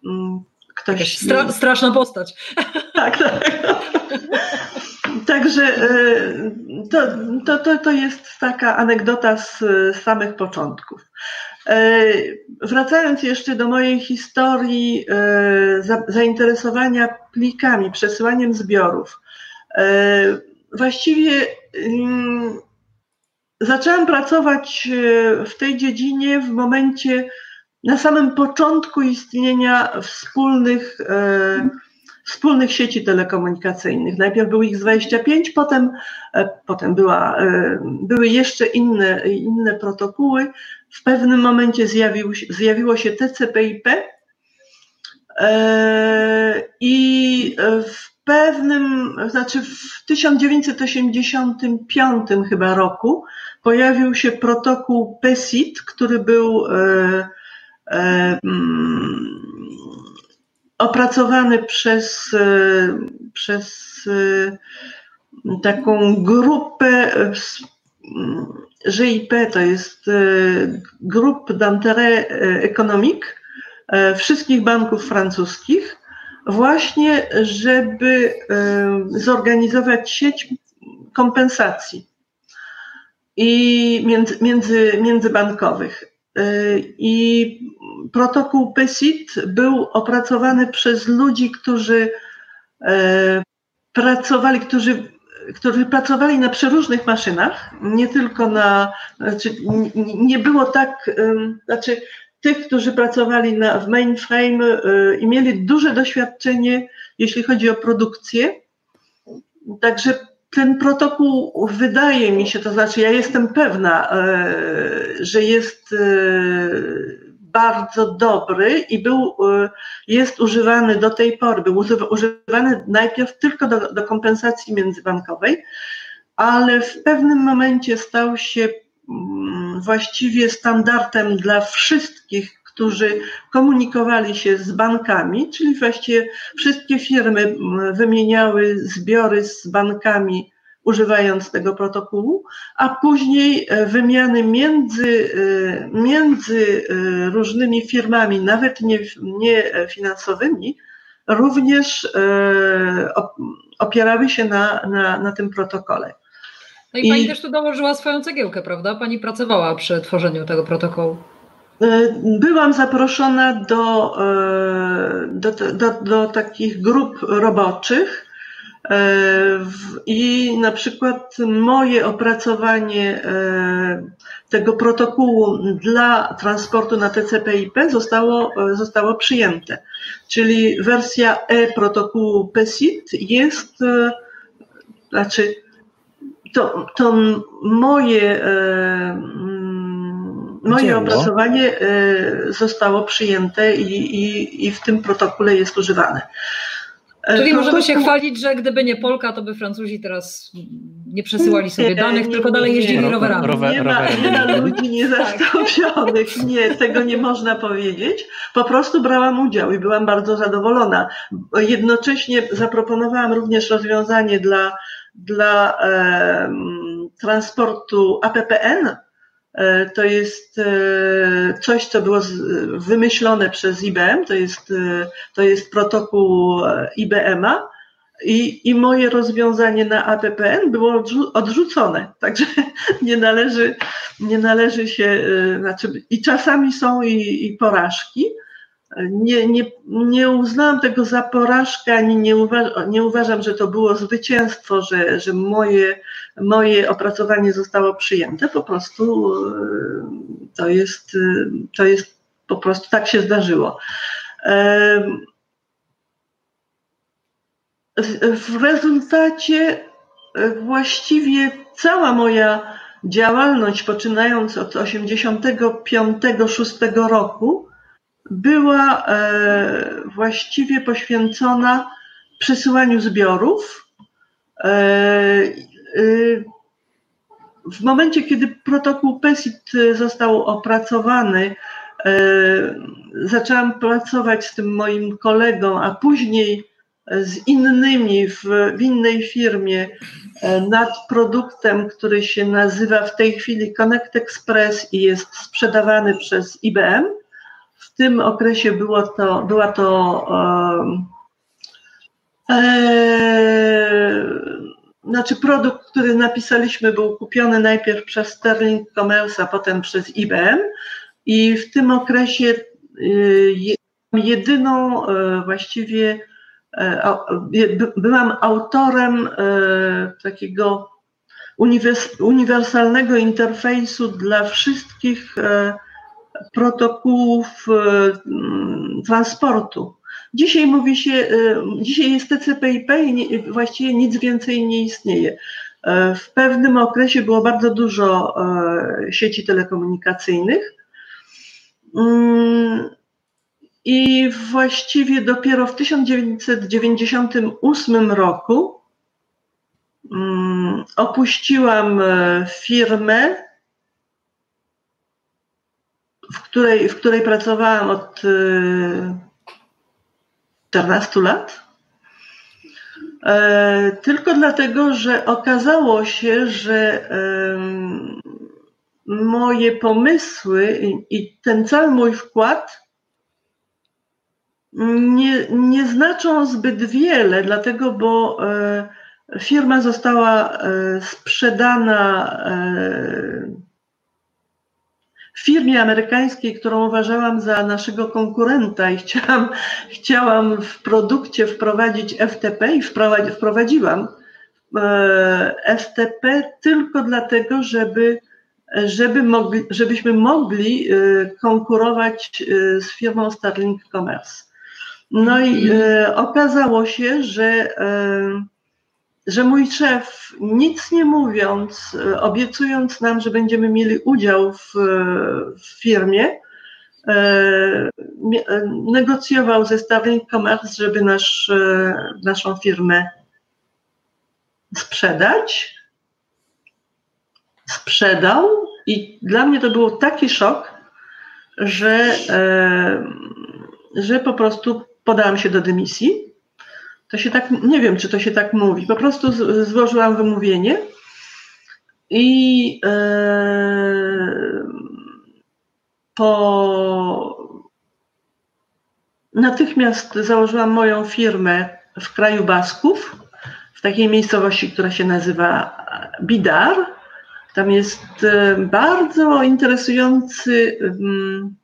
mm, ktoś... Stra straszna postać. Tak, tak. Także e, to, to, to, to jest taka anegdota z samych początków. Wracając jeszcze do mojej historii zainteresowania plikami, przesyłaniem zbiorów. Właściwie mm, zaczęłam pracować w tej dziedzinie w momencie, na samym początku istnienia wspólnych wspólnych sieci telekomunikacyjnych. Najpierw był ich 25, potem, e, potem była, e, były jeszcze inne, inne protokoły. W pewnym momencie zjawił, zjawiło się TCP/IP e, i w pewnym, znaczy w 1985 chyba roku pojawił się protokół PESIT, który był mm, opracowany przez, e, przez e, taką grupę GIP, to jest e, Group d'Intérêt Économique wszystkich banków francuskich, właśnie żeby zorganizować sieć kompensacji i między, między, międzybankowych. I protokół PESIT był opracowany przez ludzi, którzy e, pracowali, którzy, którzy pracowali na przeróżnych maszynach, nie tylko na, znaczy nie było tak, znaczy tych, którzy pracowali na, w mainframe e, i mieli duże doświadczenie, jeśli chodzi o produkcję. Także ten protokół wydaje mi się, to znaczy ja jestem pewna, e, że jest bardzo dobry i był, y, jest używany do tej pory, był używany najpierw tylko do, do kompensacji międzybankowej, ale w pewnym momencie stał się mm, właściwie standardem dla wszystkich, którzy komunikowali się z bankami, czyli właściwie wszystkie firmy mm, wymieniały zbiory z bankami używając tego protokołu, a później e, wymiany między, e, między e, różnymi firmami, nawet nie, nie finansowymi, również opierały się na, na, na tym protokole. No i pani I, też tu dołożyła swoją cegiełkę, prawda? Pani pracowała przy tworzeniu tego protokołu. Byłam zaproszona do, do, do, do takich grup roboczych, I na przykład moje opracowanie e, tego protokołu dla transportu na TCP/IP zostało, e, zostało przyjęte. Czyli wersja E protokołu PESIT jest, znaczy to, to moje, moje opracowanie zostało przyjęte i, i, i w tym protokole jest używane. E, Czyli możemy się chwalić, że gdyby nie Polka, to by Francuzi teraz nie przesyłali sobie danych, nie, tylko dalej jeździli nie, rowerami. Rower, nie, ma, nie ma ludzi niezastąpionych, nie, tego nie można powiedzieć. Po prostu brałam udział i byłam bardzo zadowolona. Jednocześnie zaproponowałam również rozwiązanie dla, dla e, transportu APPN, to jest e, coś, co było wymyślone przez IBM, to jest, e, to jest protokół IBM-a i, i moje rozwiązanie na APPN było odrzucone. Także nie należy, nie należy się, znaczy i czasami są i, i porażki, nie, nie, nie uznałam tego za porażkę, ani nie, nie uważam, że to było zwycięstwo, że, że moje, moje opracowanie zostało przyjęte. Po prostu e, to jest, e, to jest po prostu tak się zdarzyło. E, w rezultacie właściwie cała moja działalność, poczynając od 85-6 roku, była e, właściwie poświęcona przesyłaniu zbiorów. E, e, w momencie, kiedy protokół PESIT został opracowany, zaczęłam pracować z tym moim kolegą, a później z innymi w, w innej firmie nad produktem, który się nazywa w tej chwili Connect Express i jest sprzedawany przez IBM tym okresie było to, była to e, znaczy produkt, który napisaliśmy, był kupiony najpierw przez Sterling Commerce, a potem przez IBM. I w tym okresie jedyną właściwie byłam autorem takiego uniwersalnego interfejsu dla wszystkich protokołów transportu. Dzisiaj mówi się, e, dzisiaj jest TCP/IP i właściwie nic więcej nie istnieje. E, w pewnym okresie było bardzo dużo e, sieci telekomunikacyjnych. Mm, I właściwie dopiero w 1998 roku mm, opuściłam firmę, w której, w której pracowałam od 14 lat. E, tylko dlatego, że okazało się, że moje pomysły i ten cały mój wkład nie, nie znaczą zbyt wiele, dlatego, bo e, firma została e, sprzedana firmie amerykańskiej, którą uważałam za naszego konkurenta i chciałam, chciałam w produkcie wprowadzić FTP i wprowadziłam e, FTP tylko dlatego, żeby, żeby mogli, żebyśmy mogli e, konkurować e, z firmą Starlink Commerce. No i okazało się, że że mój szef, nic nie mówiąc, e, obiecując nam, że będziemy mieli udział w, w firmie, e, e, negocjował ze Starlink Commerce, żeby nasz, naszą firmę sprzedać. Sprzedał i dla mnie to był taki szok, że, że po prostu podałam się do dymisji to się tak, nie wiem, czy to się tak mówi. Po prostu złożyłam wymówienie i e, po natychmiast założyłam moją firmę w kraju Basków, w takiej miejscowości, która się nazywa Bidar. Tam jest e, bardzo interesujący, mm,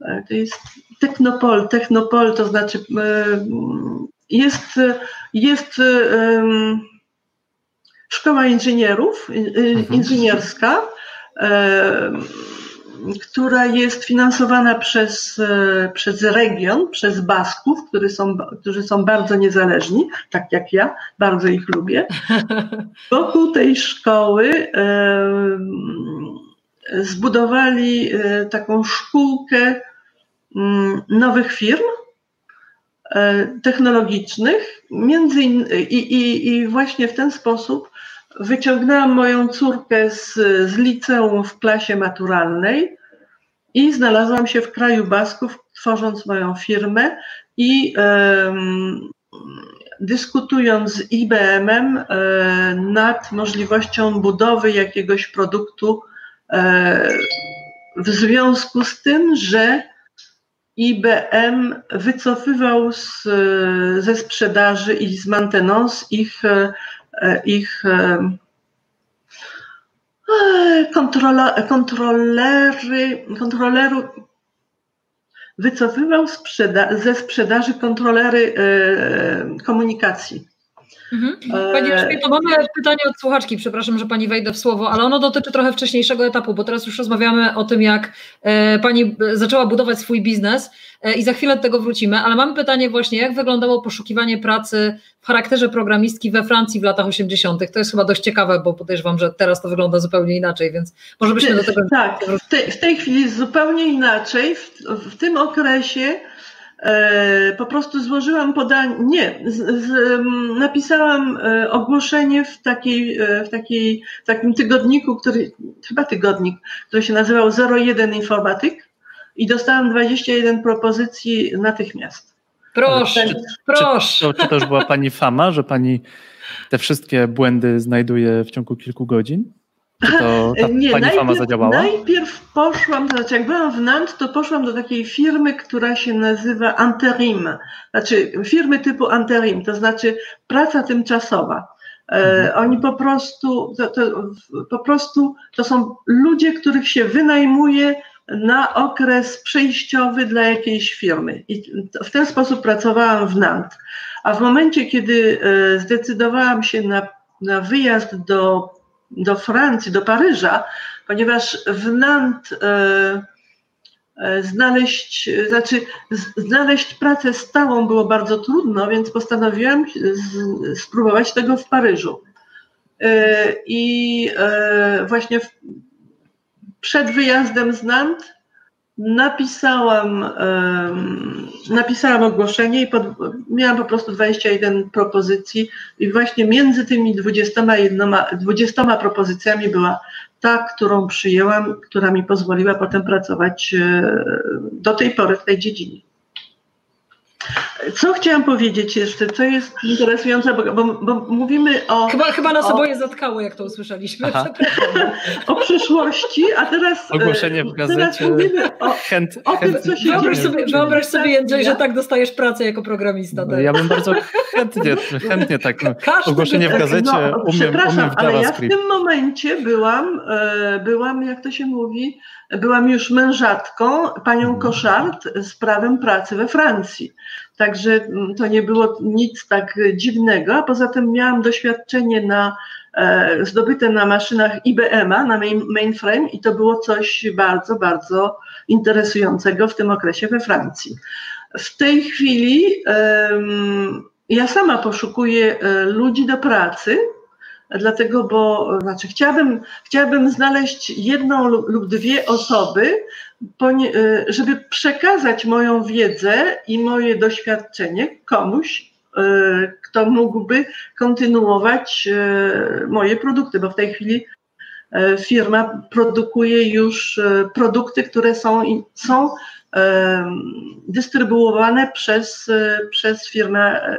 e, to jest Technopol. Technopol to znaczy jest, jest um, szkoła inżynierów, mhm. inżynierska, um, która jest finansowana przez, e, przez region, przez Basków, którzy są, którzy są bardzo niezależni, tak jak ja, bardzo ich lubię. Wokół tej szkoły um, zbudowali e, taką szkółkę mm, nowych firm, technologicznych. Między in, i, i, I właśnie w ten sposób wyciągnęłam moją córkę z, z liceum w klasie maturalnej i znalazłam się w kraju Basków, tworząc moją firmę i um, dyskutując z IBM-em e, nad możliwością budowy jakiegoś produktu e, w związku z tym, że IBM wycofywał z, ze sprzedaży i z maintenance ich, e, ich e, kontrola, kontrolery, kontrolerów wycofywał sprzeda ze sprzedaży kontrolery e, komunikacji. Mhm. Pani to mamy pytanie od słuchaczki, przepraszam, że Pani wejdę w słowo, ale ono dotyczy trochę wcześniejszego etapu, bo teraz już rozmawiamy o tym, jak e, Pani zaczęła budować swój biznes e, i za chwilę do tego wrócimy, ale mamy pytanie właśnie, jak wyglądało poszukiwanie pracy w charakterze programistki we Francji w latach 80. To jest chyba dość ciekawe, bo podejrzewam, że teraz to wygląda zupełnie inaczej, więc może byśmy do tego... Tak, w tej, w tej chwili zupełnie inaczej. W, w tym okresie E, po prostu złożyłam podanie, nie, z, z, napisałam e, ogłoszenie w, takiej, e, w, takiej, w takim tygodniku, który, chyba tygodnik, który się nazywał 01 Informatyk i dostałam 21 propozycji natychmiast. Proszę, czy, proszę. Czy, czy to już była Pani fama, że Pani te wszystkie błędy znajduje w ciągu kilku godzin? To ta nie, pani fama zadziałała? Najpierw poszłam, to znaczy jak byłam w Nantes, to poszłam do takiej firmy, która się nazywa Anterim. Znaczy firmy typu Anterim, to znaczy praca tymczasowa. E, mhm. Oni po prostu, to, to, po prostu to są ludzie, których się wynajmuje na okres przejściowy dla jakiejś firmy. I w ten sposób pracowałam w Nantes. A w momencie, kiedy e, zdecydowałam się na, na wyjazd do, do Francji, do Paryża, ponieważ w Nantes e, e, znaleźć, znaczy znaleźć pracę stałą było bardzo trudno, więc postanowiłam spróbować tego w Paryżu. I właśnie przed wyjazdem z Nantes napisałam, napisałam ogłoszenie i pod, miałam po prostu 21 propozycji i właśnie między tymi 21, 20 propozycjami była ta, którą przyjęłam, która mi pozwoliła potem pracować e, do tej pory w tej dziedzinie. Co chciałam powiedzieć jeszcze, co jest interesujące, bo, bo, bo mówimy o... Chyba, chyba nas o, oboje zatkało, jak to usłyszeliśmy. o przyszłości, a teraz... E, Ogłoszenie w gazecie. o, chęt, o tym, co się wyobraź Sobie, wyobraź sobie, Jędrzej, że tak dostajesz pracę jako programista. Tak? Ja bym bardzo chętnie, chętnie tak. No, ogłoszenie w gazecie no, umiem, umiem w ale ja w tym momencie byłam, e, byłam, jak to się mówi, byłam już mężatką, panią mhm. Koszart z prawem pracy we Francji. Także mm, to nie było nic tak dziwnego, a poza tym miałam doświadczenie na, e, zdobyte na maszynach IBM-a, na main, mainframe i to było coś bardzo, bardzo interesującego w tym okresie we Francji. W tej chwili um, ja sama poszukuję e, ludzi do pracy, dlatego, bo znaczy chciałabym, chciałabym znaleźć jedną lub dwie osoby, y, żeby przekazać moją wiedzę i moje doświadczenie komuś, y, kto mógłby kontynuować y, moje produkty, bo w tej chwili firma produkuje już produkty, które są, są dystrybuowane przez, przez firmę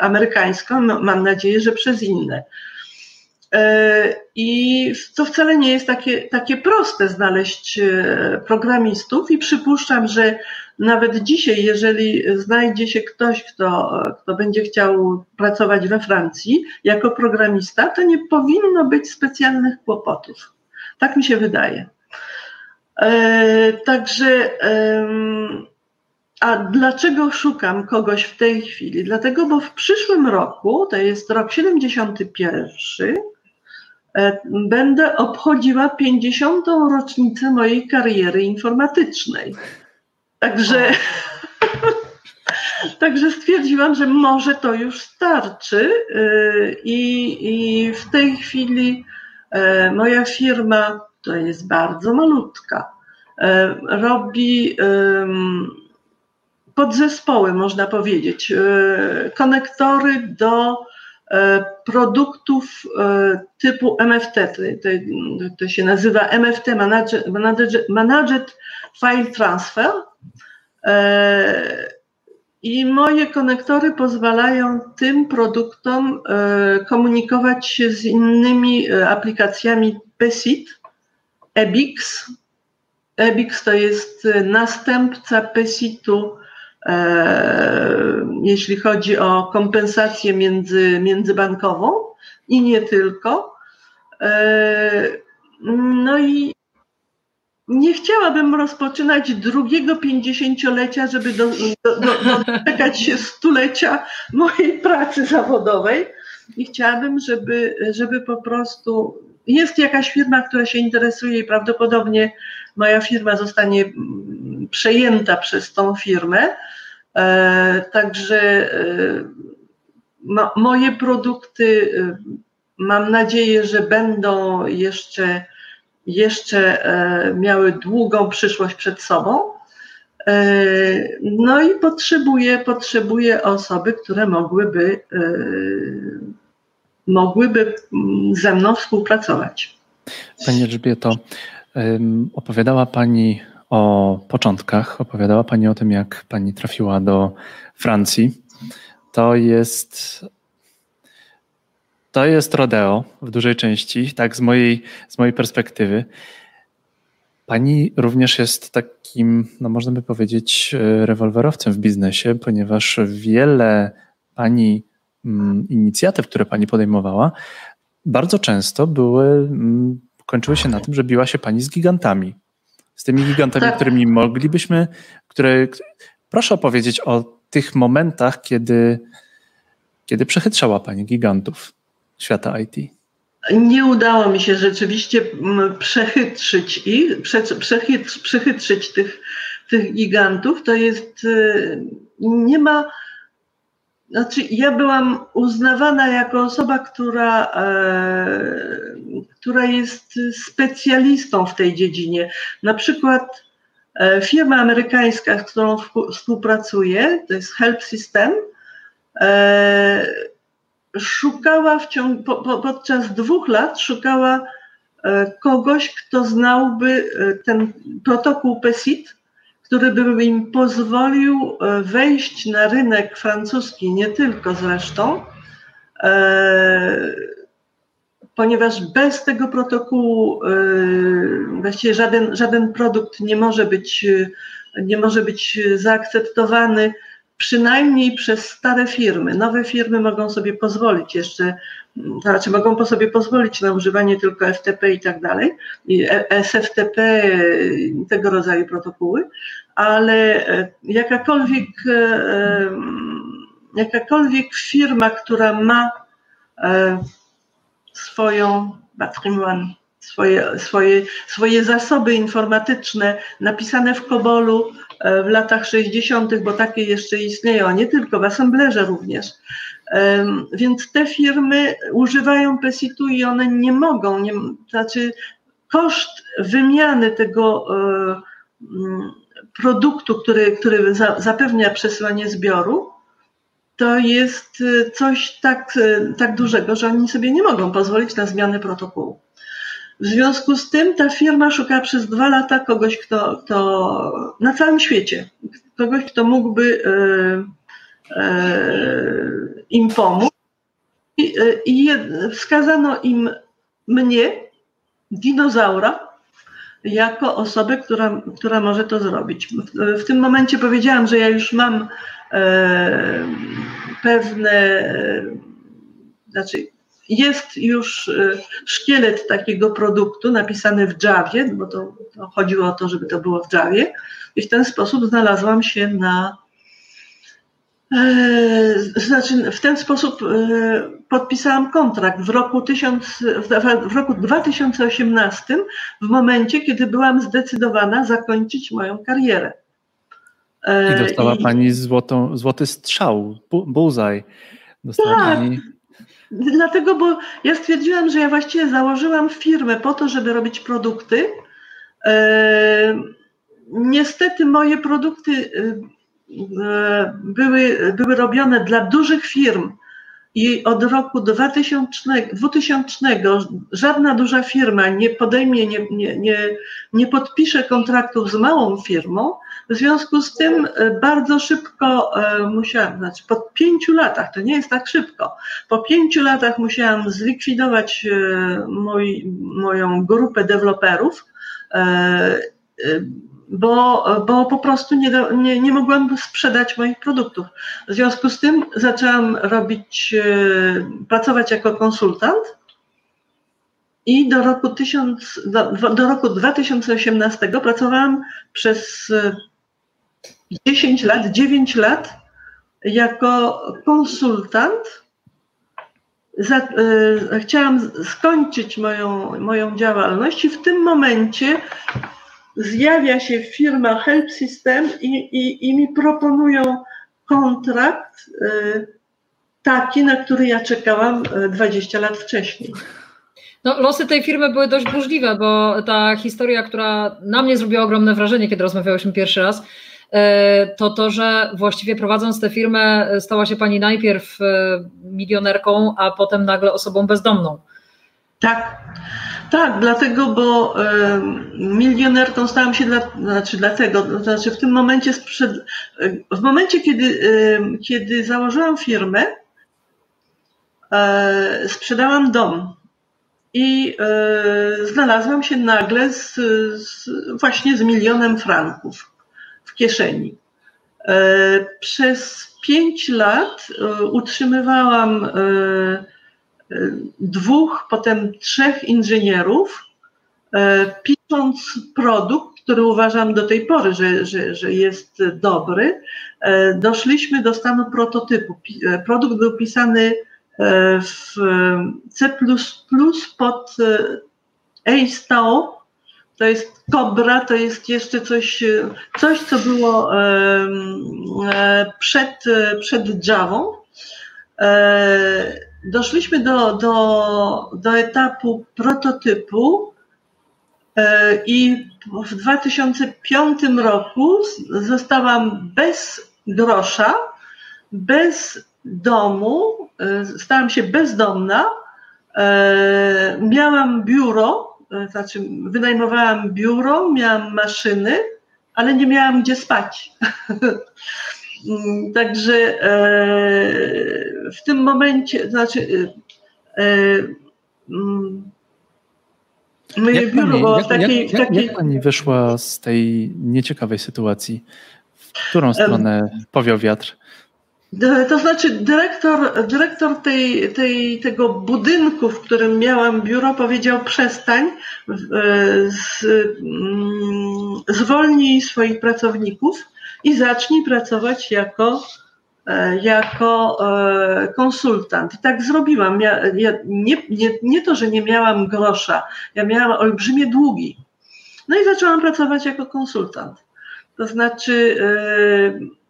amerykańską, mam nadzieję, że przez inne. E, I to wcale nie jest takie, takie proste znaleźć e, programistów i przypuszczam, że nawet dzisiaj, jeżeli znajdzie się ktoś, kto, kto będzie chciał pracować we Francji jako programista, to nie powinno być specjalnych kłopotów. Tak mi się wydaje. E, także, a dlaczego szukam kogoś w tej chwili? Dlatego, bo w przyszłym roku, to jest rok 71, E, będę obchodziła 50. rocznicę mojej kariery informatycznej. Także, także stwierdziłam, że może to już starczy e, i, i w tej chwili e, moja firma, to jest bardzo malutka, robi podzespoły, można powiedzieć, konektory do E, produktów e, typu MFT, to, to się nazywa MFT, Managed, Managed File Transfer. E, I moje konektory pozwalają tym produktom komunikować się z innymi aplikacjami PSIT, EBIX. EBIX to jest następca PSIT-u E, jeśli chodzi o kompensację między, międzybankową i nie tylko. E, no i nie chciałabym rozpoczynać drugiego pięćdziesięciolecia, żeby do, do, do, doczekać się stulecia mojej pracy zawodowej. I chciałabym, żeby, żeby po prostu jest jakaś firma, która się interesuje i prawdopodobnie moja firma zostanie przejęta przez tą firmę. E, także e, moje produkty e, mam nadzieję, że będą jeszcze, jeszcze miały długą przyszłość przed sobą. No i potrzebuję, potrzebuję osoby, które mogłyby, mogłyby ze mną współpracować. Pani Elżbieto, opowiadała Pani o początkach. Opowiadała Pani o tym, jak Pani trafiła do Francji. To jest. To jest rodeo w dużej części, tak z mojej, z mojej perspektywy. Pani również jest takim, no można by powiedzieć, rewolwerowcem w biznesie, ponieważ wiele Pani mm, inicjatyw, które Pani podejmowała, bardzo często były, mm, kończyły się na tym, że biła się Pani z gigantami z tymi gigantami, tak. którymi moglibyśmy, które. Proszę opowiedzieć o tych momentach, kiedy, kiedy przechytrzała Pani gigantów świata IT. Nie udało mi się rzeczywiście przechytrzyć ich, przechytrzyć tych, tych gigantów. To jest, y, nie ma, znaczy ja byłam uznawana jako osoba, która, e, która jest specjalistą w tej dziedzinie. Na przykład e, firma amerykańska, z którą współpracuję, to jest Help System, e, szukała w ciągu, po, po, podczas dwóch lat szukała e, kogoś, kto znałby ten protokół PESIT, który by im pozwolił wejść na rynek francuski, nie tylko zresztą, ponieważ bez tego protokołu właściwie żaden, żaden produkt nie może być, nie może być zaakceptowany przynajmniej przez stare firmy. Nowe firmy mogą sobie pozwolić jeszcze, znaczy mogą sobie pozwolić na używanie tylko FTP i tak dalej, SFTP, tego rodzaju protokoły, ale e, jakakolwiek, e, jakakolwiek firma, która ma e, swoją patrimoine, swoje, swoje, swoje zasoby informatyczne napisane w Kobolu w latach 60., bo takie jeszcze istnieją, a nie tylko w assemblerze również. Więc te firmy używają PESIT-u i one nie mogą, nie, znaczy koszt wymiany tego produktu, który, który zapewnia przesyłanie zbioru, to jest y, coś tak, y, tak dużego, że oni sobie nie mogą pozwolić na zmianę protokołu. W związku z tym ta firma szukała przez dwa lata kogoś, kto, kto na całym świecie, kogoś, kto mógłby y, y, im pomóc. I, i wskazano im mnie, dinozaura, jako osobę, która, która może to zrobić. W, w tym momencie powiedziałam, że ja już mam e, pewne, znaczy jest już e, szkielet takiego produktu napisany w Javie, bo to, to chodziło o to, żeby to było w Javie i w ten sposób znalazłam się na e, znaczy, w ten sposób podpisałam kontrakt w roku, w roku 2018, w momencie, kiedy byłam zdecydowana zakończyć moją karierę. I dostała I, Pani złotą, złoty strzał, bullseye. Dostała tak, pani... dlatego, bo ja stwierdziłam, że ja właściwie założyłam firmę po to, żeby robić produkty. E, niestety moje produkty e, były, były robione dla dużych firm, i od roku 2000, 2000 żadna duża firma nie podejmie, nie, nie, nie, nie podpisze kontraktów z małą firmą. W związku z tym e, bardzo szybko e, musiałam, znaczy po pięciu latach, to nie jest tak szybko, po pięciu latach musiałam zlikwidować e, mój, moją grupę deweloperów bo, bo po prostu nie, nie, nie mogłam sprzedać moich produktów. W związku z tym zaczęłam robić, e, pracować jako konsultant i do roku, 1000, do, do roku 2018 pracowałam przez 10 lat, 9 lat jako konsultant. Za, y, chciałam skończyć moją, moją działalność i w tym momencie zjawia się firma Help System i, i, i mi proponują kontrakt y, taki, na który ja czekałam 20 lat wcześniej. No, losy tej firmy były dość burzliwe, bo ta historia, która na mnie zrobiła ogromne wrażenie, kiedy rozmawiałyśmy pierwszy raz, y, to to, że właściwie prowadząc tę firmę stała się pani najpierw y, milionerką, a potem nagle osobą bezdomną. Tak. Tak, dlatego, bo y, milionerką stałam się dla, znaczy dlatego, znaczy w tym momencie sprzed, w momencie, kiedy, y, kiedy założyłam firmę, y, sprzedałam dom i znalazłam się nagle z, z, właśnie z milionem franków w kieszeni. Przez pięć lat utrzymywałam dwóch, potem trzech inżynierów, e, pisząc produkt, który uważam do tej pory, że, że, że jest dobry, doszliśmy do stanu prototypu. Produkt był pisany w C pod A100 to jest kobra, to jest jeszcze coś, coś co było e, przed, przed Javą. E, doszliśmy do, do, do etapu prototypu e, i w 2005 roku zostałam bez grosza, bez domu, stałam się bezdomna. Miałam biuro, E, znaczy wynajmowałam biuro, miałam maszyny, ale nie miałam gdzie spać. Mm, także e, w tym momencie, znaczy e, mm, moje jak biuro pani, było w takiej, jak, jak, takiej... Jak pani wyszła z tej nieciekawej sytuacji? W którą stronę powiał wiatr? To znaczy dyrektor, dyrektor tej, tej, tego budynku, w którym miałam biuro, powiedział przestań, z, mm, zwolnij swoich pracowników i zacznij pracować jako, e, jako e, konsultant. I tak zrobiłam. Ja, ja nie, nie, nie to, że nie miałam grosza, ja miałam olbrzymie długi. No i zaczęłam pracować jako konsultant. To znaczy, e,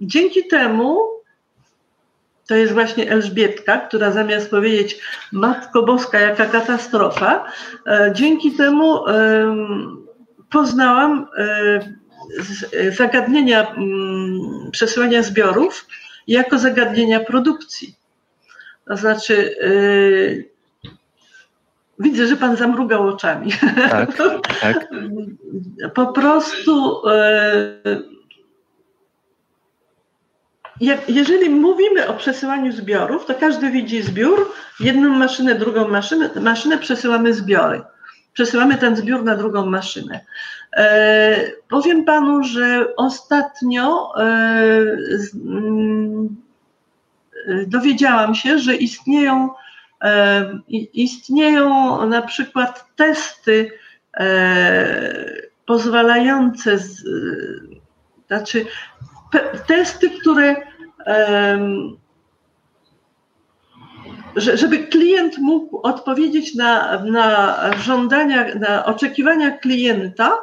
Dzięki temu to jest właśnie Elżbietka, która zamiast powiedzieć Matko Boska, jaka katastrofa, dzięki temu poznałam zagadnienia mm, przesyłania zbiorów jako zagadnienia produkcji. To znaczy, e, widzę, że pan zamrugał oczami. Tak, tak. Po prostu jak, jeżeli mówimy o przesyłaniu zbiorów, to każdy widzi zbiór, jedną maszynę, drugą maszynę, maszynę przesyłamy zbiory. Przesyłamy ten zbiór na drugą maszynę. E, powiem panu, że ostatnio e, z, mm, dowiedziałam się, że istnieją, e, istnieją na przykład testy e, pozwalające, z, znaczy testy, które żeby klient mógł odpowiedzieć na, na żądania, na oczekiwania klienta,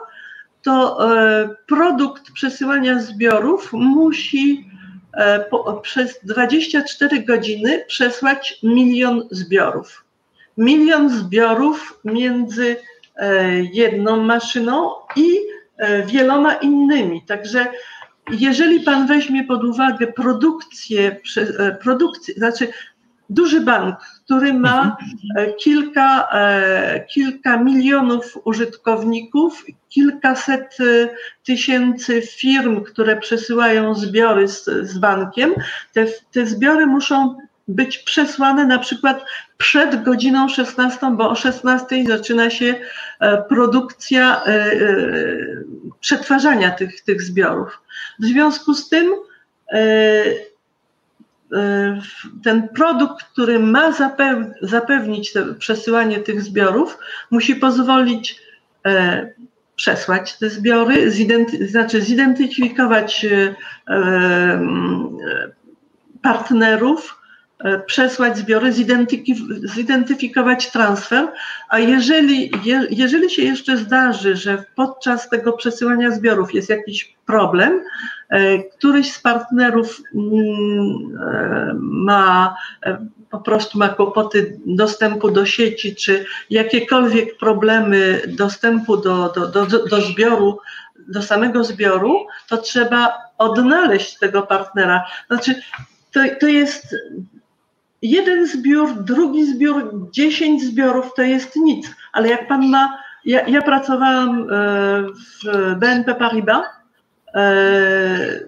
to e, produkt przesyłania zbiorów musi e, po, przez 24 godziny przesłać milion zbiorów. Milion zbiorów między e, jedną maszyną i wieloma innymi. Także jeżeli pan weźmie pod uwagę produkcję, produkcję znaczy duży bank, który ma mhm. e, kilka, e, kilka milionów użytkowników, kilkaset tysięcy firm, które przesyłają zbiory z, z bankiem, te, te zbiory muszą być przesłane na przykład przed godziną 16, bo o 16 zaczyna się produkcja przetwarzania tych, tych zbiorów. W związku z tym e, e, ten produkt, który ma zapewnić przesyłanie tych zbiorów, musi pozwolić e, przesłać te zbiory, znaczy zidentyfikować partnerów, E, przesłać zbiory, zidentyfikować transfer, a jeżeli, je, jeżeli się jeszcze zdarzy, że podczas tego przesyłania zbiorów jest jakiś problem, e, któryś z partnerów mm, e, ma po prostu ma kłopoty dostępu do sieci, czy jakiekolwiek problemy dostępu do, do, do, do zbioru, do samego zbioru, to trzeba odnaleźć tego partnera. Znaczy, to, to jest jeden zbiór, drugi zbiór, dziesięć zbiorów to jest nic, ale jak pan ma, ja, ja pracowałam e, w BNP Paribas, e,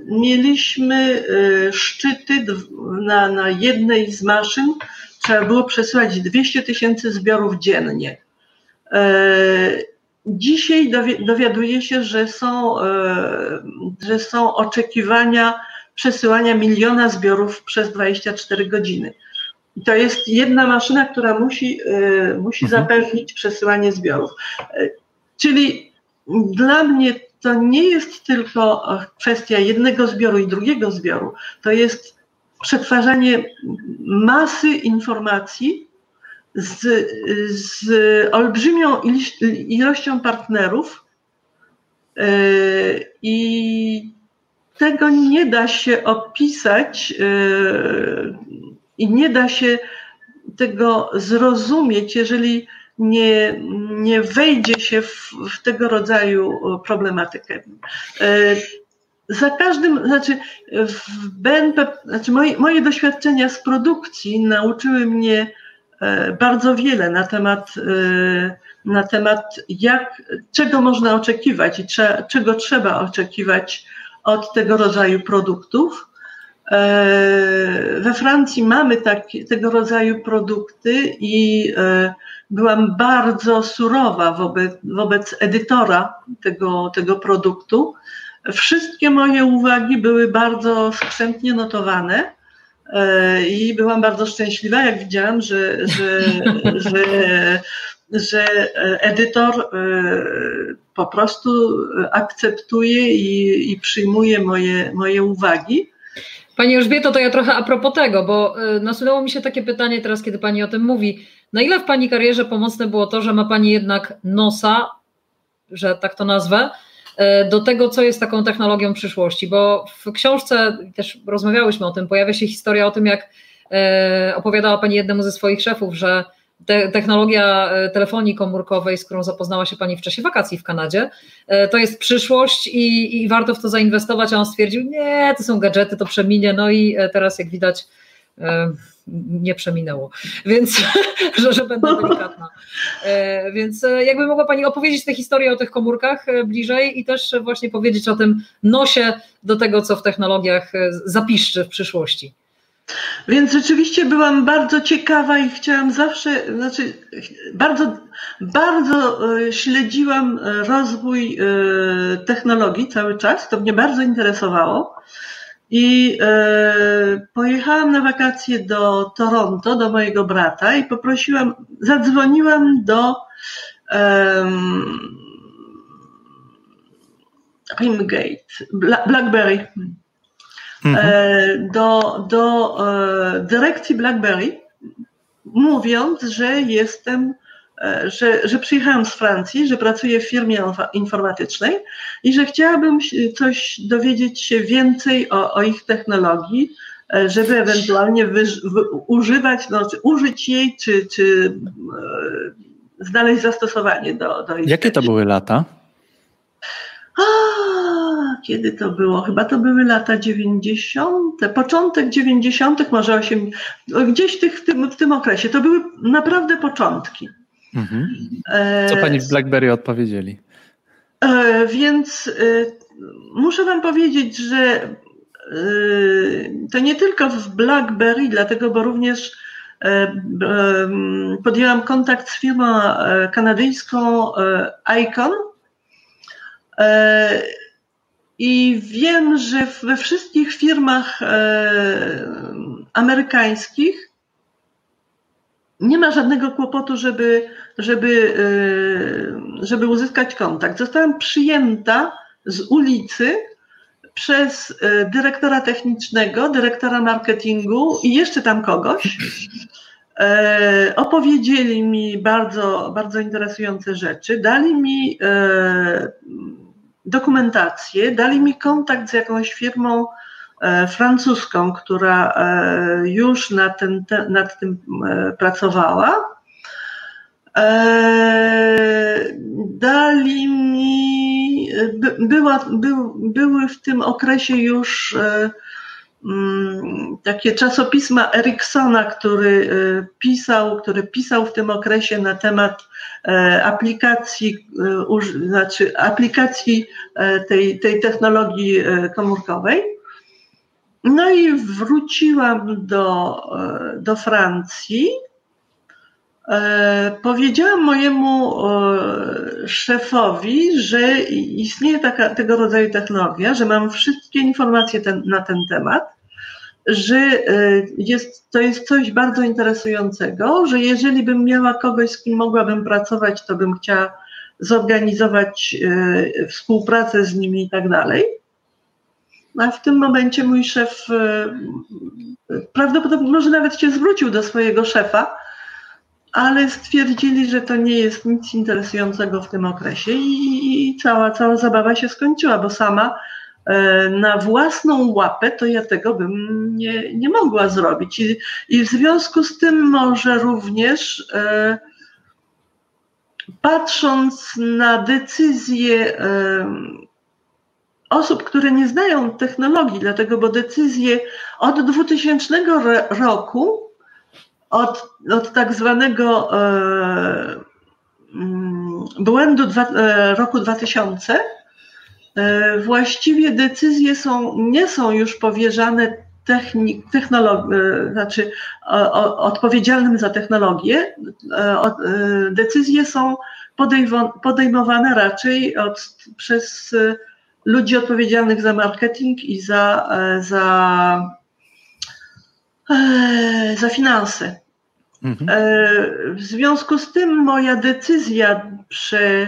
mieliśmy e, szczyty na, na jednej z maszyn, trzeba było przesyłać 200 tysięcy zbiorów dziennie. Dzisiaj dowiaduję się, że są, że są oczekiwania przesyłania miliona zbiorów przez 24 godziny. I to jest jedna maszyna, która musi, e, musi mhm. zapewnić przesyłanie zbiorów. E, czyli dla mnie to nie jest tylko kwestia jednego zbioru i drugiego zbioru. To jest przetwarzanie masy informacji z, z olbrzymią ilością partnerów e, i tego nie da się opisać e, i nie da się tego zrozumieć, jeżeli nie, nie wejdzie się w, w tego rodzaju problematykę. E, za każdym, znaczy w BNP, znaczy moje, moje doświadczenia z produkcji nauczyły mnie e, bardzo wiele na temat, e, na temat jak, czego można oczekiwać i trze, czego trzeba oczekiwać od tego rodzaju produktów. We Francji mamy takie, tego rodzaju produkty i byłam bardzo surowa wobec, wobec edytora tego, tego produktu. Wszystkie moje uwagi były bardzo skrzętnie notowane e, i byłam bardzo szczęśliwa, jak widziałam, że, że, że, że edytor e, po prostu akceptuje i, i przyjmuje moje, moje uwagi. Pani Elżbieto, to ja trochę a propos tego, bo e, nasunęło mi się takie pytanie teraz, kiedy Pani o tym mówi. Na ile w Pani karierze pomocne było to, że ma Pani jednak nosa, że tak to nazwę, e, do tego, co jest taką technologią przyszłości? Bo w książce też rozmawiałyśmy o tym, pojawia się historia o tym, jak e, opowiadała Pani jednemu ze swoich szefów, że te, technologia e, telefonii komórkowej, z którą zapoznała się Pani w czasie wakacji w Kanadzie, to jest przyszłość i, i warto w to zainwestować, a on stwierdził, nie, to są gadżety, to przeminie, no i teraz jak widać nie przeminęło, więc że, że będę delikatna. E, więc e, jakby mogła Pani opowiedzieć tę historię o tych komórkach e, bliżej i też właśnie powiedzieć o tym nosie do tego, co w technologiach zapiszczy w przyszłości. Więc rzeczywiście byłam bardzo ciekawa i chciałam zawsze, znaczy bardzo, bardzo śledziłam rozwój technologii cały czas, to mnie bardzo interesowało. I e, pojechałam na wakacje do Toronto, do mojego brata i poprosiłam, zadzwoniłam do um, Rimgate, Blackberry, mhm. e, do, do e, dyrekcji Blackberry, mówiąc, że jestem E, że, że przyjechałam z Francji, że pracuję w firmie informatycznej i że chciałabym coś dowiedzieć się więcej o, o ich technologii, żeby ewentualnie wy, używać, no, czy użyć jej, czy, czy e, znaleźć zastosowanie do, do ich. Jakie to były lata? Kiedy to było? Chyba to były lata 90., początek 90., może 8, gdzieś tych, w, tym, w tym okresie. To były naprawdę początki. Mhm. Co pani w BlackBerry odpowiedzieli? E, więc e, muszę wam powiedzieć, że e, to nie tylko w BlackBerry, dlatego, bo również podjęłam kontakt z firmą kanadyjską Icon i wiem, że we wszystkich firmach amerykańskich nie ma żadnego kłopotu, żeby, żeby, y, żeby uzyskać kontakt. Zostałam przyjęta z ulicy przez y, dyrektora technicznego, dyrektora marketingu i jeszcze tam kogoś. E, opowiedzieli mi bardzo, bardzo interesujące rzeczy, dali mi e, dokumentację, dali mi kontakt z jakąś firmą E, francuską, która e, już nad, ten, nad tym e, pracowała. Dali mi, była, by, były w tym okresie już takie czasopisma Eriksona, który pisał, który pisał w tym okresie na temat aplikacji, znaczy aplikacji tej, tej technologii komórkowej. No i wróciłam do, e, do Francji. E, powiedziałam mojemu e, szefowi, że istnieje taka, tego rodzaju technologia, że mam wszystkie informacje ten, na ten temat, że jest, to jest coś bardzo interesującego, że jeżeli bym miała kogoś, z kim mogłabym pracować, to bym chciała zorganizować współpracę z nimi i tak dalej. A w tym momencie mój szef prawdopodobnie może nawet się zwrócił do swojego szefa, ale stwierdzili, że to nie jest nic interesującego w tym okresie i, i cała, cała zabawa się skończyła, bo sama e, na własną łapę to ja tego bym nie, nie mogła zrobić. I, I w związku z tym może również e, patrząc na decyzje e, osób, które nie znają technologii, dlatego, bo decyzje od 2000 roku od, od tak zwanego e, mm, błędu dwa, e, roku 2000 e, właściwie decyzje są, nie są już powierzane technik, technolog, e, znaczy o, o, odpowiedzialnym za technologię. E, o, e, decyzje są podejmowane raczej od, przez ludzi odpowiedzialnych za marketing i za, za, za finanse. Mhm. E, w związku z tym moja decyzja przy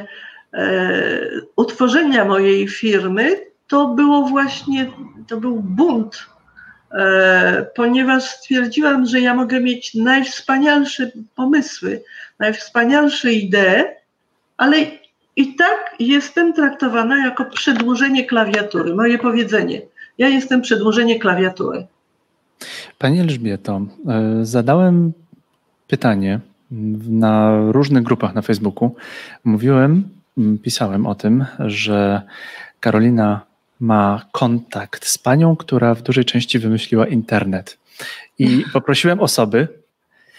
e, utworzenia mojej firmy to było właśnie, to był bunt, e, ponieważ stwierdziłam, że ja mogę mieć najwspanialsze pomysły, najwspanialsze idee, ale i tak jestem traktowana jako przedłużenie klawiatury. Moje powiedzenie. Ja jestem przedłużenie klawiatury. Pani Elżbieto, zadałem pytanie na różnych grupach na Facebooku. Mówiłem, pisałem o tym, że Karolina ma kontakt z panią, która w dużej części wymyśliła internet. I poprosiłem osoby,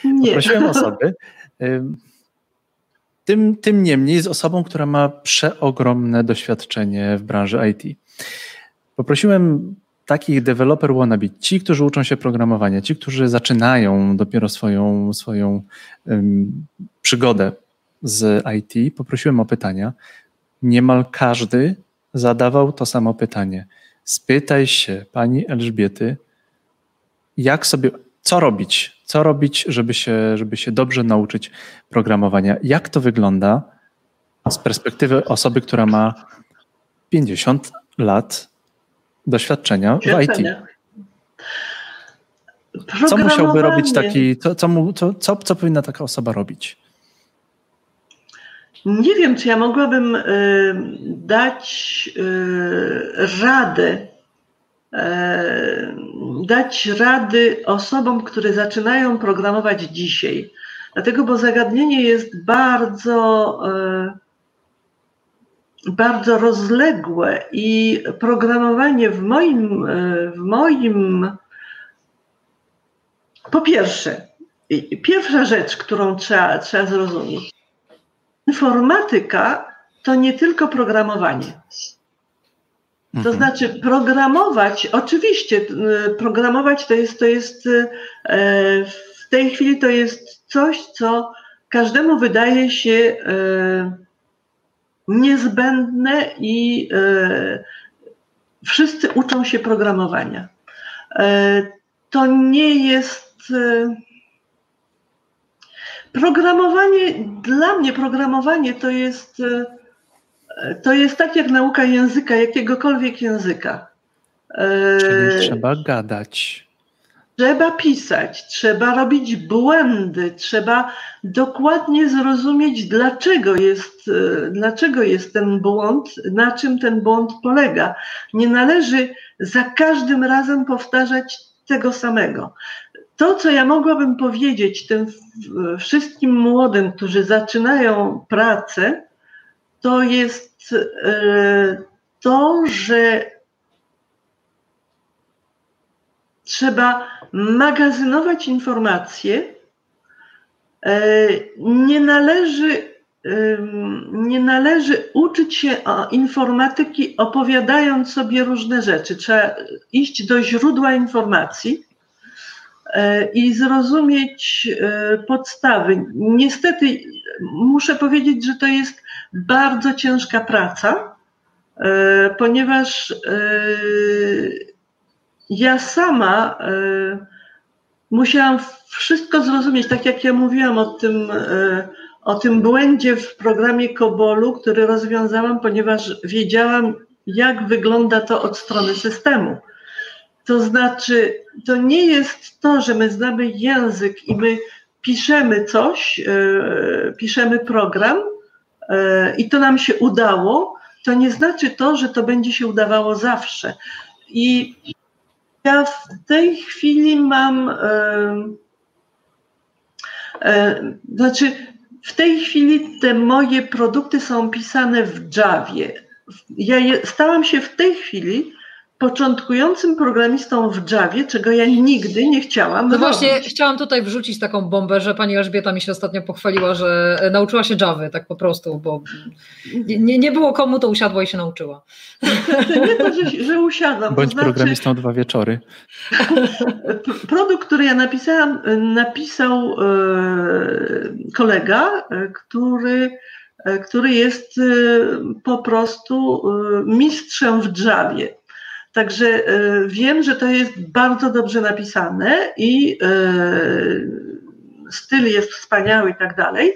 Nie. poprosiłem osoby, tym, tym niemniej z osobą, która ma przeogromne doświadczenie w branży IT. Poprosiłem takich developer wannabe, ci, którzy uczą się programowania, ci, którzy zaczynają dopiero swoją, swoją um, przygodę z IT, poprosiłem o pytania. Niemal każdy zadawał to samo pytanie. Spytaj się pani Elżbiety, jak sobie, co robić, co robić, żeby się, żeby się dobrze nauczyć programowania. Jak to wygląda z perspektywy osoby, która ma 50 lat doświadczenia w IT. Co musiałby robić taki, co, co, co, co powinna taka osoba robić? Nie wiem, czy ja mogłabym y, dać y, radę, y, dać rady osobom, które zaczynają programować dzisiaj. Dlatego, bo zagadnienie jest bardzo bardzo rozległe i programowanie w moim, e, w moim po pierwsze, pierwsza rzecz, którą trzeba, trzeba zrozumieć, informatyka to nie tylko programowanie. To mhm. znaczy programować, oczywiście e, programować to jest, to jest e, w tej chwili to jest coś, co każdemu wydaje się niezbędne i e, wszyscy uczą się programowania. E, to nie jest. E, programowanie, dla mnie programowanie to jest, to jest tak jak nauka języka, jakiegokolwiek języka. Czyli trzeba gadać. Trzeba pisać, trzeba robić błędy, trzeba dokładnie zrozumieć, dlaczego jest, e, dlaczego jest ten błąd, na czym ten błąd polega. Nie należy za każdym razem powtarzać tego samego. To, co ja mogłabym powiedzieć tym wszystkim młodym, którzy zaczynają pracę, to jest e, to, że trzeba magazynować informacje. E, nie należy, nie należy uczyć się informatyki opowiadając sobie różne rzeczy. Trzeba iść do źródła informacji e, i zrozumieć e, podstawy. Niestety muszę powiedzieć, że to jest bardzo ciężka praca, ponieważ ja sama y, musiałam wszystko zrozumieć, tak jak ja mówiłam o tym, y, o tym błędzie w programie Kobolu, który rozwiązałam, ponieważ wiedziałam, jak wygląda to od strony systemu. To znaczy, to nie jest to, że my znamy język i my piszemy coś, yy, piszemy program yy, i to nam się udało, to nie znaczy to, że to będzie się udawało zawsze. I ja w tej chwili mam, znaczy, w tej chwili te moje produkty są pisane w Javie. Ja je, stałam się w tej chwili początkującym programistą w Javie, czego ja nigdy nie chciałam. No robić. właśnie, chciałam tutaj wrzucić taką bombę, że pani Elżbieta mi się ostatnio pochwaliła, że nauczyła się Javy, tak po prostu, bo nie, nie było komu, to usiadła i się nauczyła. To nie to, że, że usiadłam. Bądź to znaczy, programistą dwa wieczory. Produkt, który ja napisałam, napisał e, kolega, e, który e, który jest po prostu mistrzem w Javie. Także e, wiem, że to jest bardzo dobrze napisane i e, styl jest wspaniały i tak dalej.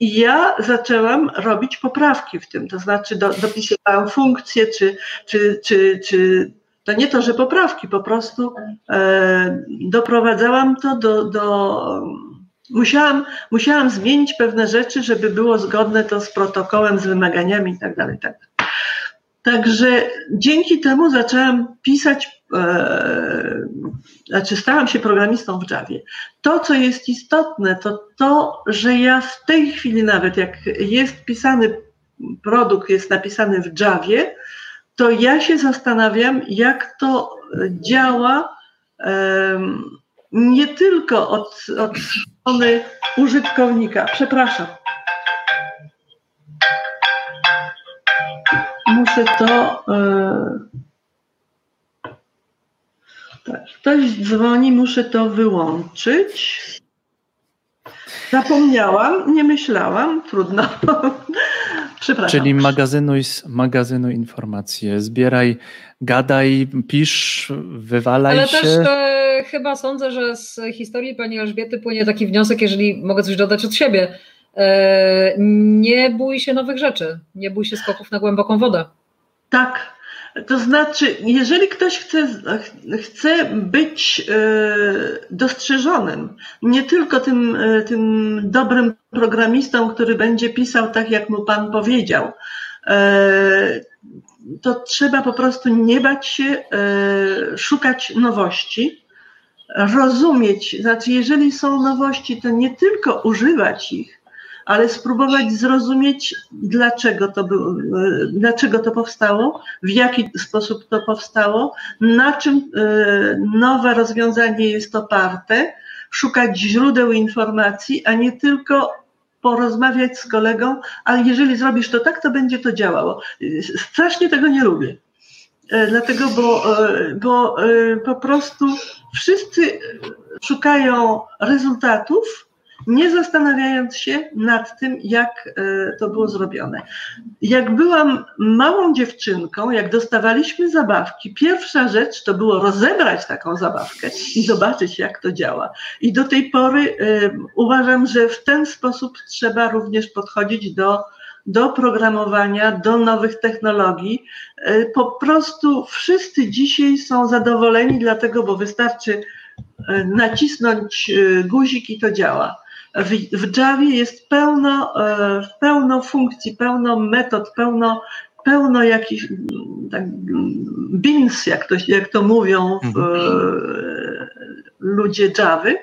I ja zaczęłam robić poprawki w tym, to znaczy do, dopisywałam funkcje, czy, czy, czy, czy to nie to, że poprawki, po prostu e, doprowadzałam to do, do musiałam, musiałam zmienić pewne rzeczy, żeby było zgodne to z protokołem, z wymaganiami i tak dalej. Tak. Także dzięki temu zaczęłam pisać, e, znaczy stałam się programistą w Javie. To, co jest istotne, to to, że ja w tej chwili nawet, jak jest pisany produkt, jest napisany w Javie, to ja się zastanawiam, jak to działa e, nie tylko od, od strony użytkownika. Przepraszam. Muszę to. E, tak, ktoś dzwoni, muszę to wyłączyć. Zapomniałam, nie myślałam, trudno. Przepraszam. Czyli magazynuj, magazynuj informacje, zbieraj, gadaj, pisz, wywalaj Ale się. Ale też e, chyba sądzę, że z historii pani Elżbiety płynie taki wniosek, jeżeli mogę coś dodać od siebie. E, nie bój się nowych rzeczy, nie bój się skoków na głęboką wodę. Tak. To znaczy, jeżeli ktoś chce, chce być e, dostrzeżonym, nie tylko tym, e, tym dobrym programistą, który będzie pisał tak, jak mu Pan powiedział, e, to trzeba po prostu nie bać się szukać nowości, rozumieć, znaczy, jeżeli są nowości, to nie tylko używać ich, ale spróbować zrozumieć, dlaczego to, było, dlaczego to powstało, w jaki sposób to powstało, na czym e, nowe rozwiązanie jest oparte, szukać źródeł informacji, a nie tylko porozmawiać z kolegą, ale jeżeli zrobisz to tak, to będzie to działało. Strasznie tego nie lubię. E, dlatego, bo, e, bo po prostu wszyscy szukają rezultatów, nie zastanawiając się nad tym, jak e, to było zrobione. Jak byłam małą dziewczynką, jak dostawaliśmy zabawki, pierwsza rzecz to było rozebrać taką zabawkę i zobaczyć, jak to działa. I do tej pory um, uważam, że w ten sposób trzeba również podchodzić do, do programowania, do nowych technologii. E, po prostu wszyscy dzisiaj są zadowoleni, dlatego, bo wystarczy nacisnąć guzik i to działa w, w Javie jest pełno, e, pełno funkcji, pełno metod, pełno, pełno jakichś tak, bins, jak to, jak to mówią w, mhm. e, ludzie Javy,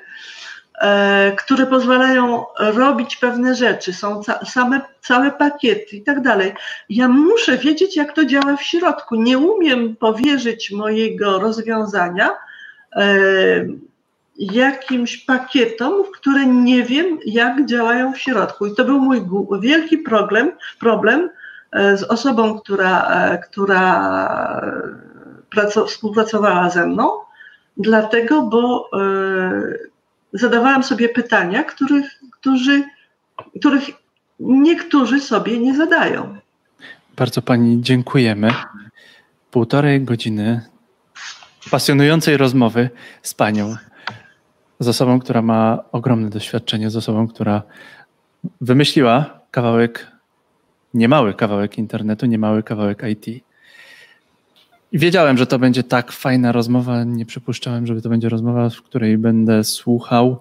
e, które pozwalają robić pewne rzeczy, są ca same, całe pakiety i tak dalej. Ja muszę wiedzieć, jak to działa w środku. Nie umiem powierzyć mojego rozwiązania jakimś pakietom, które nie wiem, jak działają w środku. I to był mój wielki problem, problem e, z osobą, która, e, która współpracowała ze mną, dlatego, bo e, zadawałam sobie pytania, których, którzy, których niektórzy sobie nie zadają. Bardzo Pani dziękujemy. Półtorej godziny pasjonującej rozmowy z Panią z osobą, która ma ogromne doświadczenie, z osobą, która wymyśliła kawałek, niemały kawałek internetu, niemały kawałek IT. I wiedziałem, że to będzie tak fajna rozmowa. Nie przypuszczałem, żeby to będzie rozmowa, w której będę słuchał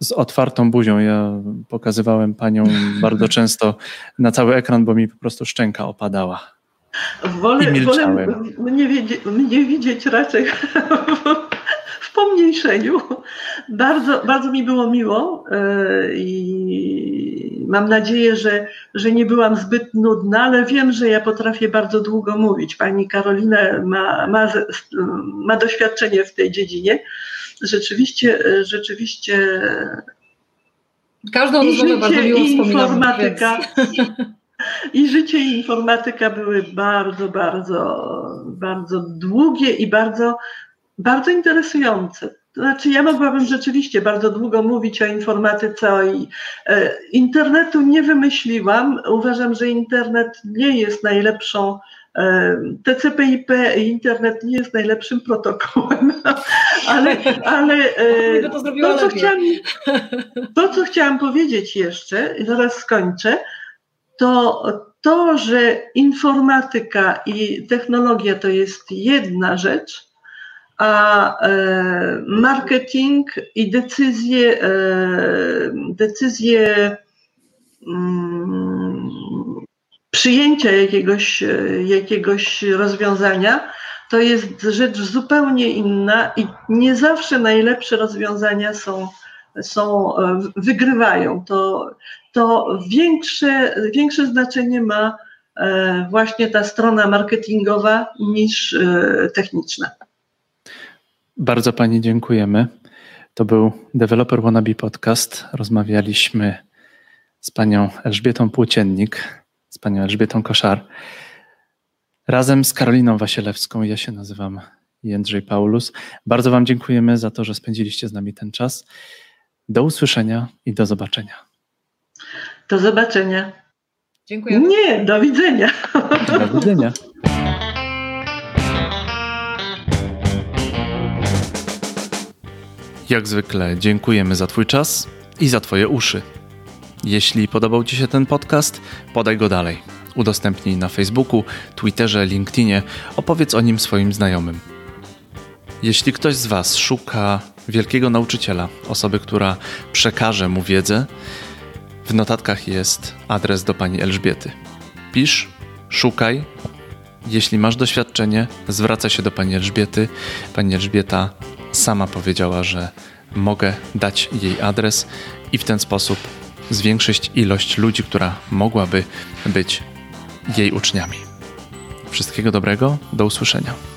z otwartą buzią. Ja pokazywałem panią bardzo często na cały ekran, bo mi po prostu szczęka opadała. Wolę, wolę mnie, mnie widzieć raczej pomniejszeniu. Bardzo, bardzo mi było miło e, i mam nadzieję, że, że nie byłam zbyt nudna, ale wiem, że ja potrafię bardzo długo mówić. Pani Karolina ma, ma, ma doświadczenie w tej dziedzinie. Rzeczywiście, rzeczywiście. Każdą rozmowę bardzo miło informatyka. Więc... I życie i informatyka były bardzo, bardzo, bardzo długie i bardzo, bardzo interesujące. To znaczy, ja mogłabym rzeczywiście bardzo długo mówić o informatyce, o i, e, internetu nie wymyśliłam. Uważam, że internet nie jest najlepszą e, TCP/IP internet nie jest najlepszym protokołem, ale, ale e, to, to, co chciałam, to, co chciałam powiedzieć jeszcze, zaraz skończę, to to, że informatyka i technologia to jest jedna rzecz, a e, marketing i decyzje, e, decyzje mm, przyjęcia jakiegoś, jakiegoś rozwiązania to jest rzecz zupełnie inna i nie zawsze najlepsze rozwiązania są, są e, wygrywają. To, to większe, większe znaczenie ma właśnie ta strona marketingowa niż techniczna. Bardzo Pani dziękujemy. To był Developer Wannabe Podcast. Rozmawialiśmy z Panią Elżbietą Płóciennik, z Panią Elżbietą Koszar. Razem z Karoliną Wasielewską, ja się nazywam Jędrzej Paulus. Bardzo Wam dziękujemy za to, że spędziliście z nami ten czas. Do usłyszenia i do zobaczenia. Do zobaczenia. Dziękuję. Nie, do widzenia. Do widzenia. Jak zwykle dziękujemy za Twój czas i za Twoje uszy. Jeśli podobał Ci się ten podcast, podaj go dalej. Udostępnij na Facebooku, Twitterze, LinkedInie, opowiedz o nim swoim znajomym. Jeśli ktoś z Was szuka wielkiego nauczyciela, osoby, która przekaże mu wiedzę, w notatkach jest adres do pani Elżbiety. Pisz, szukaj. Jeśli masz doświadczenie, zwracaj się do pani Elżbiety. Pani Elżbieta sama powiedziała, że mogę dać jej adres i w ten sposób zwiększyć ilość ludzi, która mogłaby być jej uczniami. Wszystkiego dobrego, do usłyszenia.